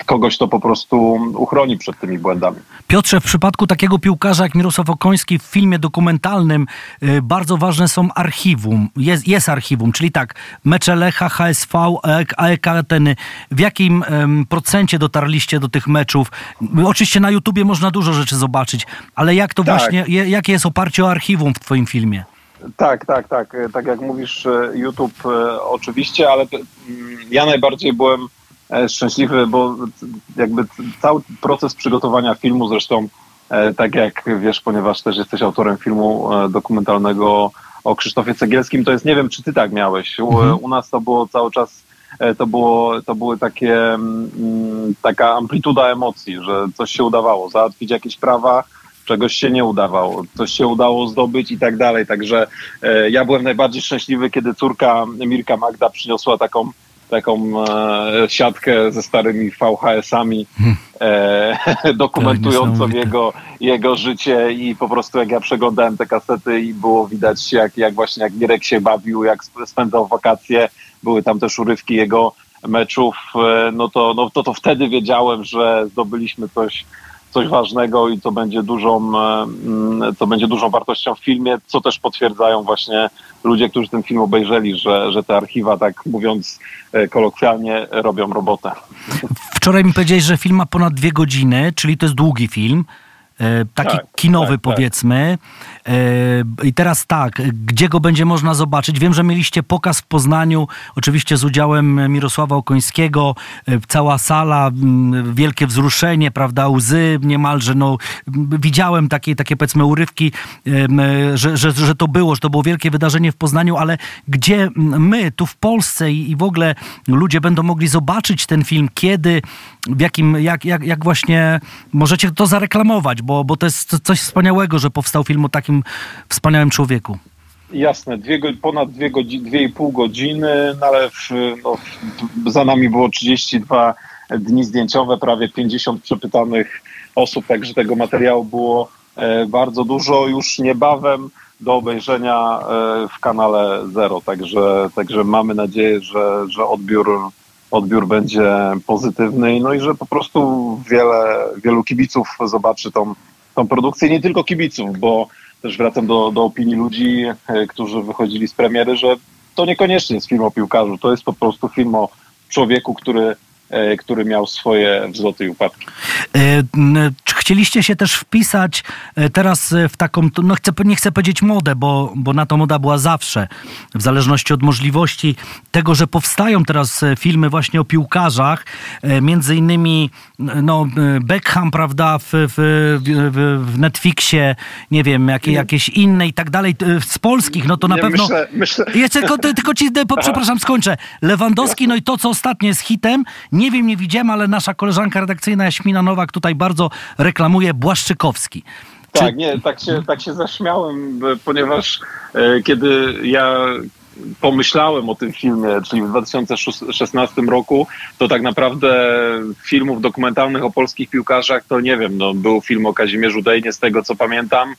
kogoś to po prostu uchroni przed tymi błędami. Piotrze, w przypadku takiego piłkarza jak Mirosław Okoński w filmie dokumentalnym y, bardzo ważne są archiwum. Jest, jest archiwum, czyli tak, mecze Lecha, HSV, AEK Ateny. W jakim procencie dotarliście do tych meczów? Oczywiście na YouTubie można dużo rzeczy zobaczyć, ale jak to tak. właśnie, jakie jest oparcie o archiwum w twoim filmie? Tak, tak, tak. Tak jak mówisz, e, YouTube e, oczywiście, ale mm, ja najbardziej byłem e, szczęśliwy, bo jakby cały proces przygotowania filmu, zresztą e, tak jak wiesz, ponieważ też jesteś autorem filmu e, dokumentalnego o Krzysztofie Cegielskim, to jest, nie wiem, czy ty tak miałeś. U, Mhm. u nas to było cały czas, e, to, było, to były takie, mm, taka amplituda emocji, że coś się udawało, załatwić jakieś prawa, czegoś się nie udawało, coś się udało zdobyć i tak dalej. Także e, ja byłem najbardziej szczęśliwy, kiedy córka Mirka Magda przyniosła taką taką e, siatkę ze starymi VHS-ami e, dokumentującą jego, jego życie i po prostu jak ja przeglądałem te kasety i było widać jak, jak właśnie jak Mirek się bawił, jak sp- spędzał wakacje, były tam też urywki jego meczów, e, no to, no to, to wtedy wiedziałem, że zdobyliśmy coś, coś ważnego i to będzie dużą, e, mm, będzie dużą wartością w filmie, co też potwierdzają właśnie ludzie, którzy ten film obejrzeli, że, że te archiwa, tak mówiąc e, kolokwialnie, robią robotę. Wczoraj mi powiedziałeś, że film ma ponad dwie godziny, czyli to jest długi film. E, Taki Tak, kinowy tak, tak. powiedzmy. E, I teraz tak, gdzie go będzie można zobaczyć? Wiem, że mieliście pokaz w Poznaniu, oczywiście z udziałem Mirosława Okońskiego, e, cała sala, wielkie wzruszenie, prawda, łzy niemalże, no widziałem takie, takie powiedzmy urywki, że, że, że to było, że to było wielkie wydarzenie w Poznaniu, ale gdzie my tu w Polsce i, i w ogóle ludzie będą mogli zobaczyć ten film, kiedy, w jakim, jak, jak, jak właśnie możecie to zareklamować, bo, bo to jest coś wspaniałego, że powstał film o takim wspaniałym człowieku. Jasne, dwie, ponad dwie, godzi, dwie i pół godziny, no ale w, no, za nami było 32 dni zdjęciowe, prawie 50 przepytanych osób, także tego materiału było e, bardzo dużo. Już niebawem do obejrzenia e, w kanale Zero, także, także mamy nadzieję, że, że odbiór, odbiór będzie pozytywny no i że po prostu wiele, wielu kibiców zobaczy tą, tą produkcję, nie tylko kibiców, bo też wracam do, do opinii ludzi, e, którzy wychodzili z premiery, że to niekoniecznie jest film o piłkarzu, to jest po prostu film o człowieku, który, który miał swoje wzloty i upadki. E, chcieliście się też wpisać e, teraz e, w taką, no chcę, nie chcę powiedzieć modę, bo, bo na to moda była zawsze, w zależności od możliwości tego, że powstają teraz e, filmy właśnie o piłkarzach, e, między innymi no, e, Beckham, prawda, w, w, w, Netflixie, nie wiem, jakie, jakieś inne i tak dalej, e, z polskich, no to na Nie, pewno... Myślę, myślę, Jeszcze tylko, tylko ci, po, przepraszam, skończę. Lewandowski, no i to, co ostatnio jest hitem, nie wiem, nie widziałem, ale nasza koleżanka redakcyjna Jaśmina Nowak tutaj bardzo reklamuje Błaszczykowski. Czy- Tak, nie, tak się, tak się zaśmiałem, ponieważ e, kiedy ja pomyślałem o tym filmie, czyli w 2016 roku, to tak naprawdę filmów dokumentalnych o polskich piłkarzach to nie wiem, no, był film o Kazimierzu Dejnie z tego co pamiętam,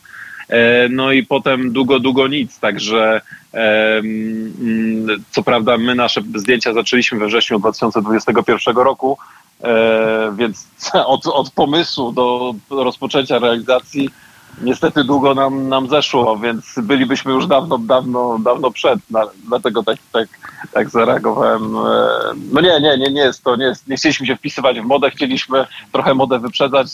No i potem długo, długo nic. Także e, mm, co prawda my nasze zdjęcia zaczęliśmy we wrześniu 2021 roku, e, więc od, od pomysłu do rozpoczęcia realizacji niestety długo nam, nam zeszło, więc bylibyśmy już dawno, dawno, dawno przed. Dlatego tak, tak, tak zareagowałem. E, No nie, nie, nie, nie jest to, nie, jest, nie chcieliśmy się wpisywać w modę, chcieliśmy trochę modę wyprzedzać,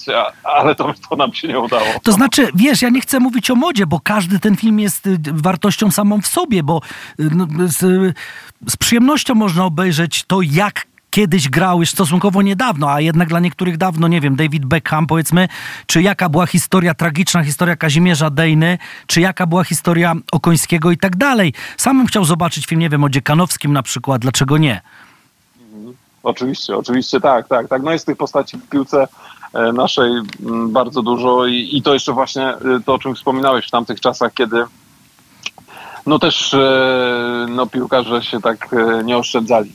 ale to, to nam się nie udało. To znaczy, wiesz, ja nie chcę mówić o modzie, bo każdy ten film jest y, wartością samą w sobie, bo y, no, z, z przyjemnością można obejrzeć to, jak kiedyś grał już stosunkowo niedawno, a jednak dla niektórych dawno, nie wiem, David Beckham powiedzmy, czy jaka była historia, tragiczna historia Kazimierza Dejny, czy jaka była historia Okońskiego i tak dalej. Sam bym chciał zobaczyć film, nie wiem, o Dziekanowskim na przykład, dlaczego nie? Oczywiście, oczywiście tak, tak, tak. No jest tych postaci w piłce e, naszej m, bardzo dużo i, i to jeszcze właśnie e, to, o czym wspominałeś w tamtych czasach, kiedy no też e, no piłkarze się tak nie oszczędzali.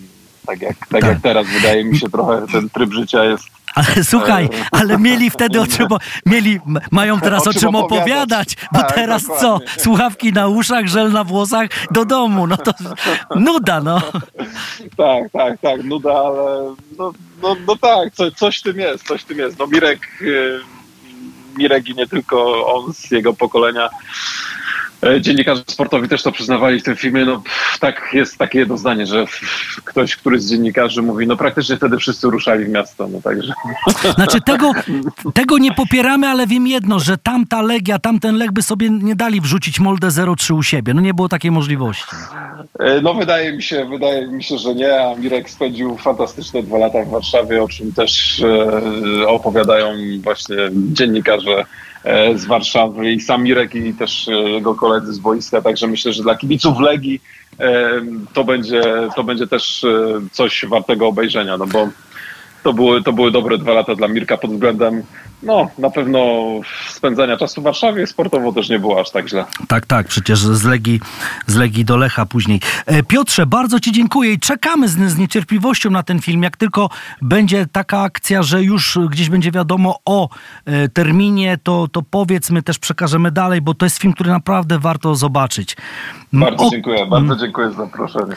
Tak jak, tak Tak. jak teraz wydaje mi się trochę ten tryb życia jest Ale słuchaj, ale mieli wtedy o czym, o- mieli, mają teraz o czym opowiadać, bo Tak, teraz co? dokładnie. Słuchawki na uszach, żel na włosach, do domu, no to nuda, no. Tak, tak, tak, nuda, ale no, no, no tak, co, coś tym jest, coś tym jest. No Mirek, y, Mirek i nie tylko on z jego pokolenia, e, dziennikarze sportowi też to przyznawali w tym filmie, no pff, tak jest takie jedno zdanie, że pff, ktoś, któryś z dziennikarzy mówi, no praktycznie wtedy wszyscy ruszali w miasto, no także. Znaczy tego, tego nie popieramy, ale wiem jedno, że tamta Legia, tamten Lech by sobie nie dali wrzucić Molde 03 u siebie. No nie było takiej możliwości. E, No wydaje mi się, wydaje mi się, że nie, a Mirek spędził fantastyczne dwa lata w Warszawie, o czym też e, opowiadają właśnie dziennikarze e, z Warszawy i sam Mirek i też e, jego koledzy z boiska, także myślę, że dla kibiców Legii e, to będzie, to będzie też e, coś wartego obejrzenia, no bo to były, to były dobre dwa lata dla Mirka pod względem, no na pewno spędzania czasu w Warszawie, sportowo też nie było aż tak źle. Tak, tak, przecież z Legii, z Legii do Lecha później. E, Piotrze, bardzo Ci dziękuję i czekamy z, z niecierpliwością na ten film. Jak tylko będzie taka akcja, że już gdzieś będzie wiadomo o e, terminie, to, to powiedz, my też przekażemy dalej, bo to jest film, który naprawdę warto zobaczyć. Bardzo O- dziękuję, bardzo dziękuję za zaproszenie.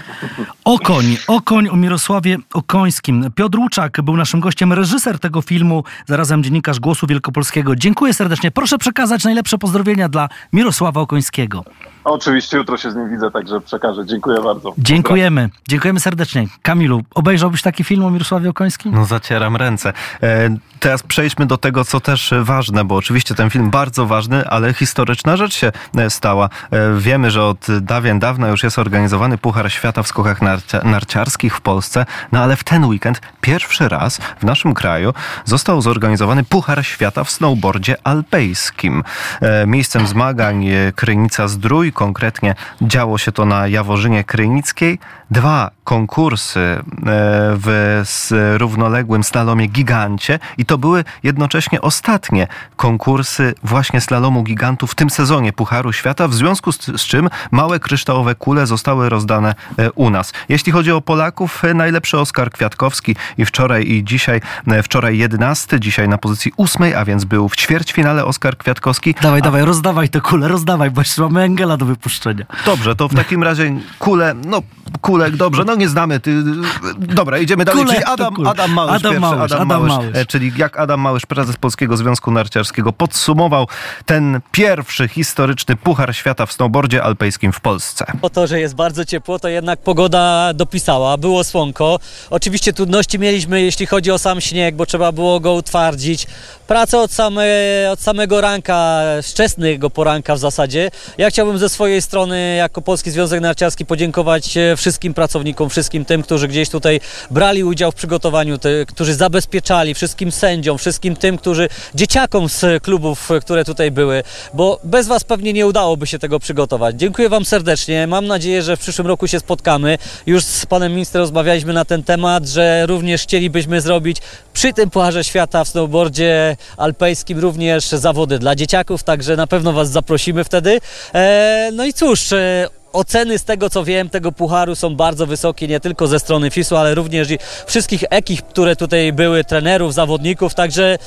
Okoń, Okoń o Mirosławie Okońskim. Piotr Łuczak był naszym gościem, reżyser tego filmu, zarazem dziennikarz Głosu Wielkopolskiego. Dziękuję serdecznie. Proszę przekazać najlepsze pozdrowienia dla Mirosława Okońskiego. Oczywiście jutro się z nim widzę, także przekażę. Dziękuję bardzo. Dziękujemy. Dziękujemy serdecznie. Kamilu, obejrzałbyś taki film o Mirosławie Okońskim? No zacieram ręce. E, teraz przejdźmy do tego, co też ważne, bo oczywiście ten film bardzo ważny, ale historyczna rzecz się e, stała. E, wiemy, że od dawien dawna już jest organizowany Puchar Świata w skokach narcia- narciarskich w Polsce, no ale w ten weekend pierwszy raz w naszym kraju został zorganizowany Puchar Świata w snowboardzie alpejskim. E, miejscem zmagań Krynica Zdrój, konkretnie działo się to na Jaworzynie Krynickiej. Dwa konkursy e, w równoległym slalomie gigancie i to były jednocześnie ostatnie konkursy właśnie slalomu gigantów w tym sezonie Pucharu Świata, w związku z, z czym małe kryształowe kule zostały rozdane e, u nas. Jeśli chodzi o Polaków, e, najlepszy Oskar Kwiatkowski i wczoraj i dzisiaj, wczoraj 11, dzisiaj na pozycji ósmej, a więc był w ćwierćfinale Oskar Kwiatkowski. Dawaj, dawaj, rozdawaj te kule, rozdawaj, bo jeszcze mamy Engela do wypuszczenia. Dobrze, to w takim razie kule, no kulek, dobrze, no nie znamy. Ty, dobra, idziemy dalej. Kule czyli Adam. Adam Małysz, Adam pierwszy, Małysz, Adam, Adam Małysz, Małysz. e, czyli jak Adam Małysz, prezes Polskiego Związku Narciarskiego, podsumował ten pierwszy historyczny Puchar Świata w snowboardzie alpejskim w Polsce. Po to, że jest bardzo ciepło, to jednak pogoda dopisała, było słonko. Oczywiście trudności mieliśmy, jeśli chodzi o sam śnieg, bo trzeba było go utwardzić. Praca od, same, od samego ranka, wczesnego poranka w zasadzie. Ja chciałbym ze swojej strony, jako Polski Związek Narciarski, podziękować e, wszystkim pracownikom, wszystkim tym, którzy gdzieś tutaj brali udział w przygotowaniu, te, którzy zabezpieczali, wszystkim sędziom, wszystkim tym, którzy dzieciakom z klubów, które tutaj były, bo bez Was pewnie nie udałoby się tego przygotować. Dziękuję Wam serdecznie. Mam nadzieję, że w przyszłym roku się spotkamy. Już z Panem Ministrem rozmawialiśmy na ten temat, że również chcielibyśmy zrobić przy tym Pucharze Świata w snowboardzie alpejskim również zawody dla dzieciaków, także na pewno Was zaprosimy wtedy. E, no i cóż, e, Oceny z tego co wiem, tego pucharu są bardzo wysokie, nie tylko ze strony FIS-u, ale również wszystkich ekip, które tutaj były, trenerów, zawodników, także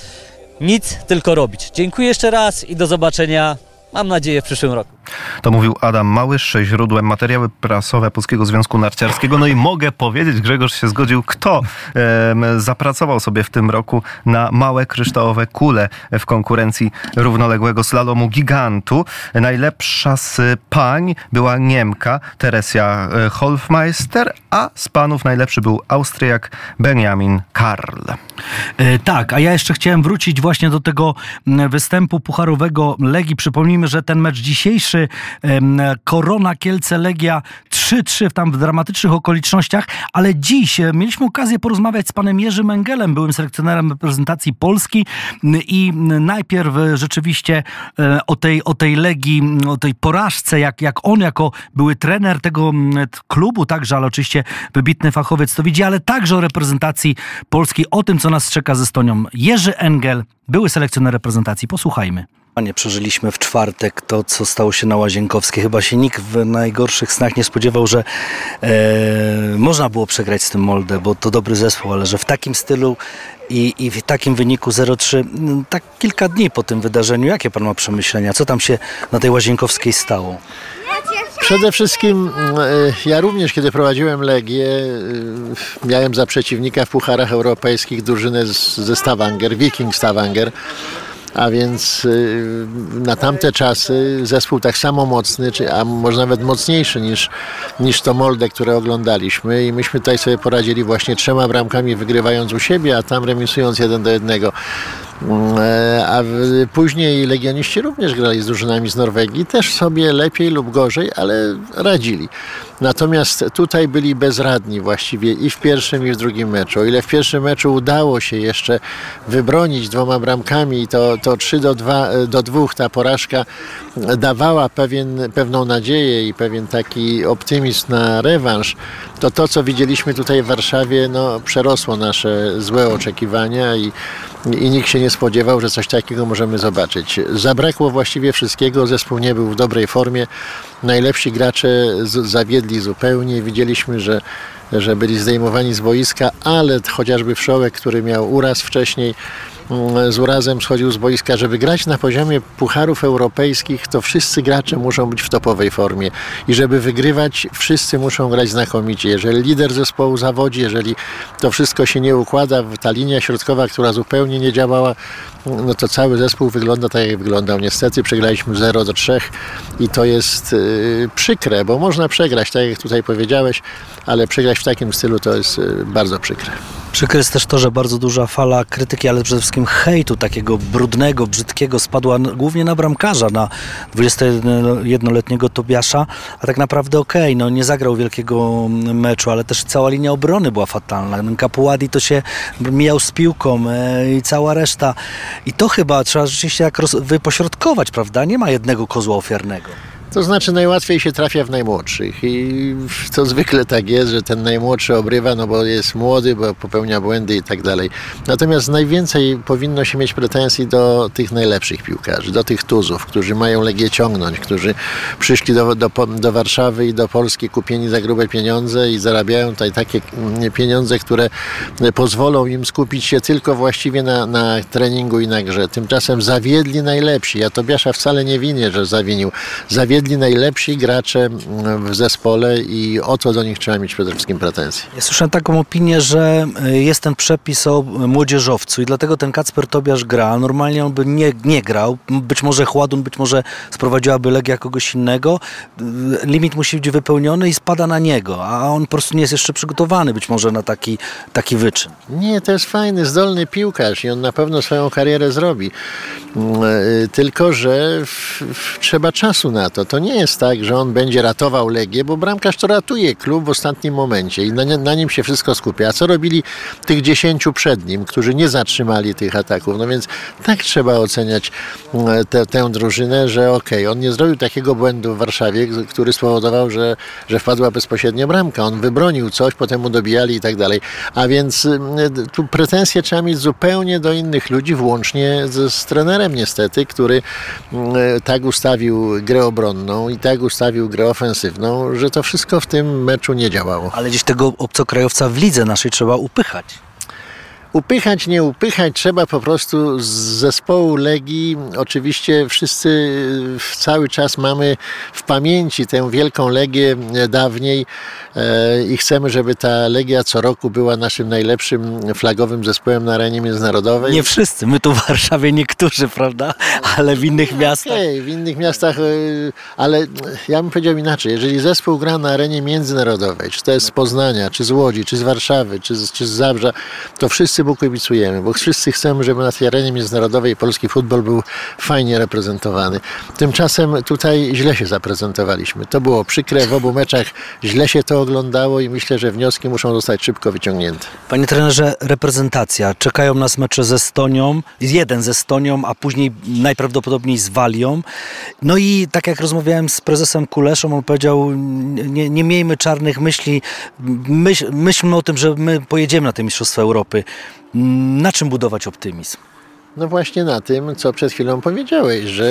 nic, tylko robić. Dziękuję jeszcze raz i do zobaczenia, mam nadzieję, w przyszłym roku. To mówił Adam Małysz, źródłem materiały prasowe Polskiego Związku Narciarskiego. No i mogę powiedzieć, Grzegorz się zgodził, kto em, zapracował sobie w tym roku na małe kryształowe kule w konkurencji równoległego slalomu gigantu. Najlepsza z pań była Niemka Teresia e, Holfmeister, a z panów najlepszy był Austriak Benjamin Karl. E, tak, a ja jeszcze chciałem wrócić właśnie do tego m, występu pucharowego Legii. Przypomnijmy, że ten mecz dzisiejszy, Korona Kielce Legia 3-3 w tam w dramatycznych okolicznościach, ale dziś e, mieliśmy okazję porozmawiać z panem Jerzym Engelem, byłym selekcjonerem reprezentacji Polski i najpierw e, rzeczywiście e, o tej, o tej Legii, o tej porażce, jak, jak on jako były trener tego klubu także, ale oczywiście wybitny fachowiec to widzi, ale także o reprezentacji Polski, o tym, co nas czeka ze Stonią. Jerzy Engel, były selekcjoner reprezentacji. Posłuchajmy. Nie przeżyliśmy w czwartek to, co stało się na Łazienkowskiej. Chyba się nikt w najgorszych snach nie spodziewał, że e, można było przegrać z tym Molde, bo to dobry zespół, ale że w takim stylu i, i w takim wyniku 0-3, no, tak kilka dni po tym wydarzeniu, jakie pan ma przemyślenia? Co tam się na tej Łazienkowskiej stało? Przede wszystkim e, ja również, kiedy prowadziłem Legię, e, miałem za przeciwnika w pucharach europejskich drużynę z, ze Stavanger, Viking Stavanger. A więc e, na tamte czasy zespół tak samo mocny, a może nawet mocniejszy niż, niż to Molde, które oglądaliśmy. I myśmy tutaj sobie poradzili właśnie trzema bramkami, wygrywając u siebie, a tam remisując jeden do jednego. E, A później legioniści również grali z drużynami z Norwegii, też sobie lepiej lub gorzej, ale radzili. Natomiast tutaj byli bezradni właściwie i w pierwszym, i w drugim meczu. O ile w pierwszym meczu udało się jeszcze wybronić dwoma bramkami, to, to 3 do, 2, do 2 ta porażka dawała pewien, pewną nadzieję i pewien taki optymizm na rewanż, to to, co widzieliśmy tutaj w Warszawie, no, przerosło nasze złe oczekiwania i, i nikt się nie spodziewał, że coś takiego możemy zobaczyć. Zabrakło właściwie wszystkiego, zespół nie był w dobrej formie, najlepsi gracze zawiedli zupełnie, widzieliśmy, że że byli zdejmowani z boiska, ale chociażby Wszołek, który miał uraz wcześniej, z urazem schodził z boiska, żeby grać na poziomie pucharów europejskich, to wszyscy gracze muszą być w topowej formie i żeby wygrywać, wszyscy muszą grać znakomicie. Jeżeli lider zespołu zawodzi, jeżeli to wszystko się nie układa, ta linia środkowa, która zupełnie nie działała, no to cały zespół wygląda tak, jak wyglądał. Niestety przegraliśmy 0 do 3 i to jest yy, przykre, bo można przegrać, tak jak tutaj powiedziałeś, ale przegrać w takim stylu to jest yy, bardzo przykre. Przykre jest też to, że bardzo duża fala krytyki, ale przede wszystkim hejtu takiego brudnego, brzydkiego spadła głównie na bramkarza, na 21-letniego Tobiasza, a tak naprawdę okej, no nie zagrał wielkiego meczu, ale też cała linia obrony była fatalna. Kapuadi to się mijał z piłką e, i cała reszta. I to chyba trzeba rzeczywiście jak roz- wypośrodkować, prawda? Nie ma jednego kozła ofiarnego. To znaczy najłatwiej się trafia w najmłodszych i to zwykle tak jest, że ten najmłodszy obrywa, no bo jest młody, bo popełnia błędy i tak dalej. Natomiast najwięcej powinno się mieć pretensji do tych najlepszych piłkarzy, do tych tuzów, którzy mają Legię ciągnąć, którzy przyszli do, do, do Warszawy i do Polski kupieni za grube pieniądze i zarabiają tutaj takie mm, pieniądze, które pozwolą im skupić się tylko właściwie na, na treningu i na grze. Tymczasem zawiedli najlepsi. Ja Tobiasza wcale nie winię, że zawinił. Zawiedli najlepsi gracze mm, w zespole i o to do nich trzeba mieć przede wszystkim pretensje. Ja słyszałem taką opinię, że y, jest ten przepis o młodzieżowcu i dlatego ten Kacper Tobiasz gra. Normalnie on by nie, nie grał. Być może Chładun, być może sprowadziłaby Legia kogoś innego. Y, Limit musi być wypełniony i spada na niego, a on po prostu nie jest jeszcze przygotowany być może na taki, taki wyczyn. Nie, to jest fajny, zdolny piłkarz i on na pewno swoją karierę zrobi. Mm, y, Tylko, że w, w, trzeba czasu na to. To nie jest tak, że on będzie ratował Legię, bo bramkarz to ratuje klub w ostatnim momencie i na, na nim się wszystko skupia. A co robili tych dziesięciu przed nim, którzy nie zatrzymali tych ataków? No więc tak trzeba oceniać mm, tę, tę drużynę, że okej, on nie zrobił takiego błędu w Warszawie, który spowodował, że, że wpadła bezpośrednio bramka. On wybronił coś, potem mu dobijali i tak dalej. A więc y, tu pretensje trzeba mieć zupełnie do innych ludzi, włącznie z, z trenerem niestety, który y, tak ustawił grę obronną i tak ustawił grę ofensywną, że to wszystko w tym meczu nie działało. Ale gdzieś tego obcokrajowca w lidze naszej trzeba upychać. Upychać, nie upychać, trzeba po prostu z zespołu Legii. Oczywiście wszyscy y, cały czas mamy w pamięci tę wielką Legię e, dawniej e, i chcemy, żeby ta Legia co roku była naszym najlepszym flagowym zespołem na arenie międzynarodowej. Nie wszyscy, my tu w Warszawie niektórzy, prawda? Ale w innych miastach. Okej, w innych miastach, y, ale ja bym powiedział inaczej. Jeżeli zespół gra na arenie międzynarodowej, czy to jest z Poznania, czy z Łodzi, czy z Warszawy, czy z, czy z Zabrza, to wszyscy mu kibicujemy, bo wszyscy chcemy, żeby na tej arenie międzynarodowej polski futbol był fajnie reprezentowany. Tymczasem tutaj źle się zaprezentowaliśmy. To było przykre, w obu meczach źle się to oglądało i myślę, że wnioski muszą zostać szybko wyciągnięte. Panie trenerze, reprezentacja. Czekają nas mecze ze Estonią, jeden ze Estonią, a później najprawdopodobniej z Walią. No i tak jak rozmawiałem z prezesem Kuleszą, on powiedział, nie, nie miejmy czarnych myśli, myśl, myślmy o tym, że my pojedziemy na te Mistrzostwa Europy. Na czym budować optymizm? No właśnie na tym, co przed chwilą powiedziałeś, że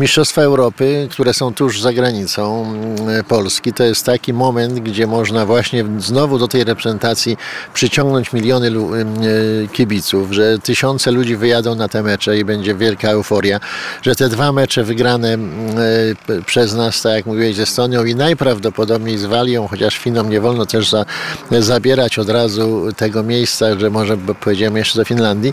Mistrzostwa Europy, które są tuż za granicą mm, Polski, to jest taki moment, gdzie można właśnie znowu do tej reprezentacji przyciągnąć miliony ym, e, kibiców, że tysiące ludzi wyjadą na te mecze i będzie wielka euforia, że te dwa mecze wygrane mm, e, przez nas, tak jak mówiłeś, z Estonią i najprawdopodobniej z Walią, chociaż Finom nie wolno też za, zabierać od razu tego miejsca, że może pojedziemy jeszcze do Finlandii,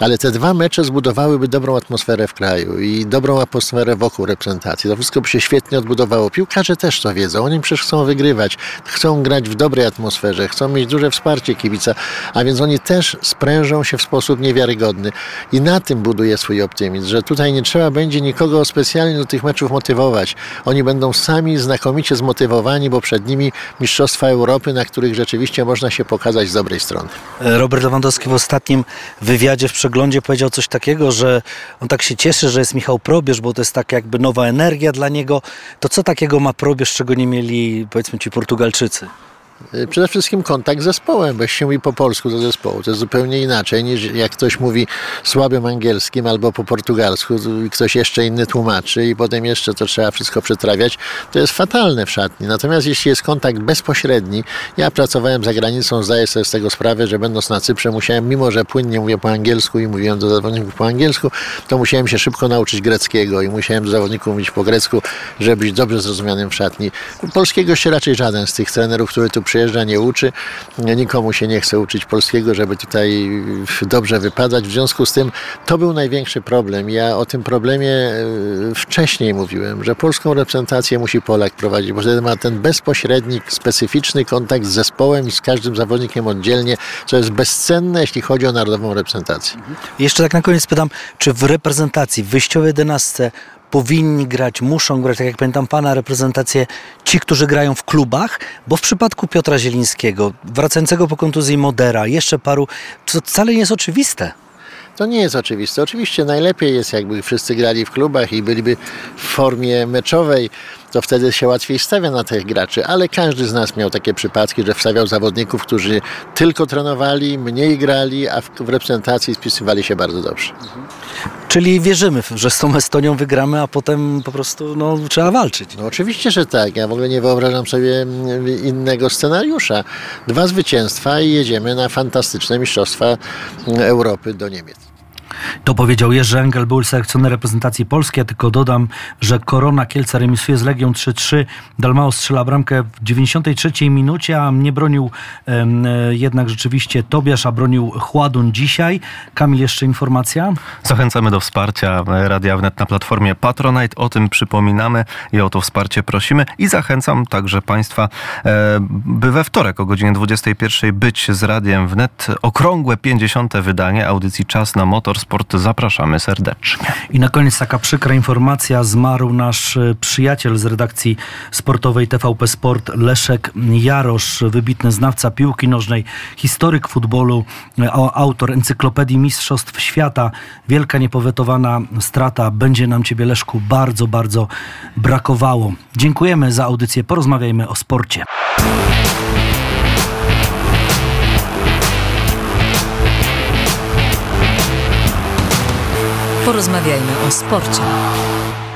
ale te dwa mecze zbudowałyby dobrą atmosferę w kraju i dobrą atmosferę wokół reprezentacji. To wszystko by się świetnie odbudowało. Piłkarze też to wiedzą. Oni przecież chcą wygrywać, chcą grać w dobrej atmosferze, chcą mieć duże wsparcie kibica, a więc oni też sprężą się w sposób niewiarygodny. I na tym buduje swój optymizm, że tutaj nie trzeba będzie nikogo specjalnie do tych meczów motywować. Oni będą sami znakomicie zmotywowani, bo przed nimi Mistrzostwa Europy, na których rzeczywiście można się pokazać z dobrej strony. Robert Lewandowski w ostatnim wywiadzie w przeglądzie powiedział coś takiego, że on tak się cieszy, że jest Michał Probierz, bo to jest taka jakby nowa energia dla niego. To co takiego ma Probierz, czego nie mieli powiedzmy ci Portugalczycy? Y, Przede wszystkim kontakt z zespołem, bo się mówi po polsku do zespołu. To jest zupełnie inaczej niż jak ktoś mówi słabym angielskim albo po portugalsku i ktoś jeszcze inny tłumaczy i potem jeszcze to trzeba wszystko przetrawiać. To jest fatalne w szatni. Natomiast jeśli jest kontakt bezpośredni, ja pracowałem za granicą, zdaję sobie z tego sprawę, że będąc na Cyprze musiałem, mimo że płynnie mówię po angielsku i mówiłem do zawodników po angielsku, to musiałem się szybko nauczyć greckiego i musiałem do zawodników mówić po grecku, żeby być dobrze zrozumianym w szatni. Polskiego się raczej żaden z tych trenerów, który tu przyjeżdża, nie uczy. Nikomu się nie chce uczyć polskiego, żeby tutaj dobrze wypadać. W związku z tym to był największy problem. Ja o tym problemie e, wcześniej mówiłem, że polską reprezentację musi Polak prowadzić, bo wtedy ma ten bezpośredni, specyficzny kontakt z zespołem i z każdym zawodnikiem oddzielnie, co jest bezcenne, jeśli chodzi o narodową reprezentację. Jeszcze tak na koniec pytam, czy w reprezentacji, w wyjściowej jedenastce powinni grać, muszą grać, tak jak pamiętam pana reprezentację, ci, którzy grają w klubach, bo w przypadku Piotra Zielińskiego, wracającego po kontuzji Modera, jeszcze paru, to wcale nie jest oczywiste. To nie jest oczywiste. Oczywiście najlepiej jest, jakby wszyscy grali w klubach i byliby w formie meczowej, to wtedy się łatwiej stawia na tych graczy, ale każdy z nas miał takie przypadki, że wstawiał zawodników, którzy tylko trenowali, mniej grali, a w, w reprezentacji spisywali się bardzo dobrze. Czyli wierzymy, że z tą Estonią wygramy, a potem po prostu no, trzeba walczyć. No oczywiście, że tak. Ja w ogóle nie wyobrażam sobie mm, innego scenariusza. Dwa zwycięstwa i jedziemy na fantastyczne Mistrzostwa mm, Europy do Niemiec. To powiedział Jerzy Engel, był selekcjoner reprezentacji Polski. Ja tylko dodam, że Korona Kielce remisuje z Legią 3-3. Dalmao strzela bramkę w 93 minucie, a mnie bronił e, jednak rzeczywiście Tobiasz, a bronił Chładun dzisiaj. Kamil, jeszcze informacja? Zachęcamy do wsparcia Radia Wnet na platformie Patronite. O tym przypominamy i o to wsparcie prosimy. I zachęcam także Państwa, e, by we wtorek o godzinie 21 być z Radiem Wnet. Okrągłe 50. wydanie audycji Czas na Motorsport. Zapraszamy serdecznie. I na koniec taka przykra informacja. Zmarł nasz e, przyjaciel z redakcji sportowej TVP Sport, Leszek Jarosz, wybitny znawca piłki nożnej, historyk futbolu, e, autor encyklopedii Mistrzostw Świata. Wielka, niepowetowana strata. Będzie nam Ciebie, Leszku, bardzo, bardzo brakowało. Dziękujemy za audycję. Porozmawiajmy o sporcie. Porozmawiajmy o sporcie.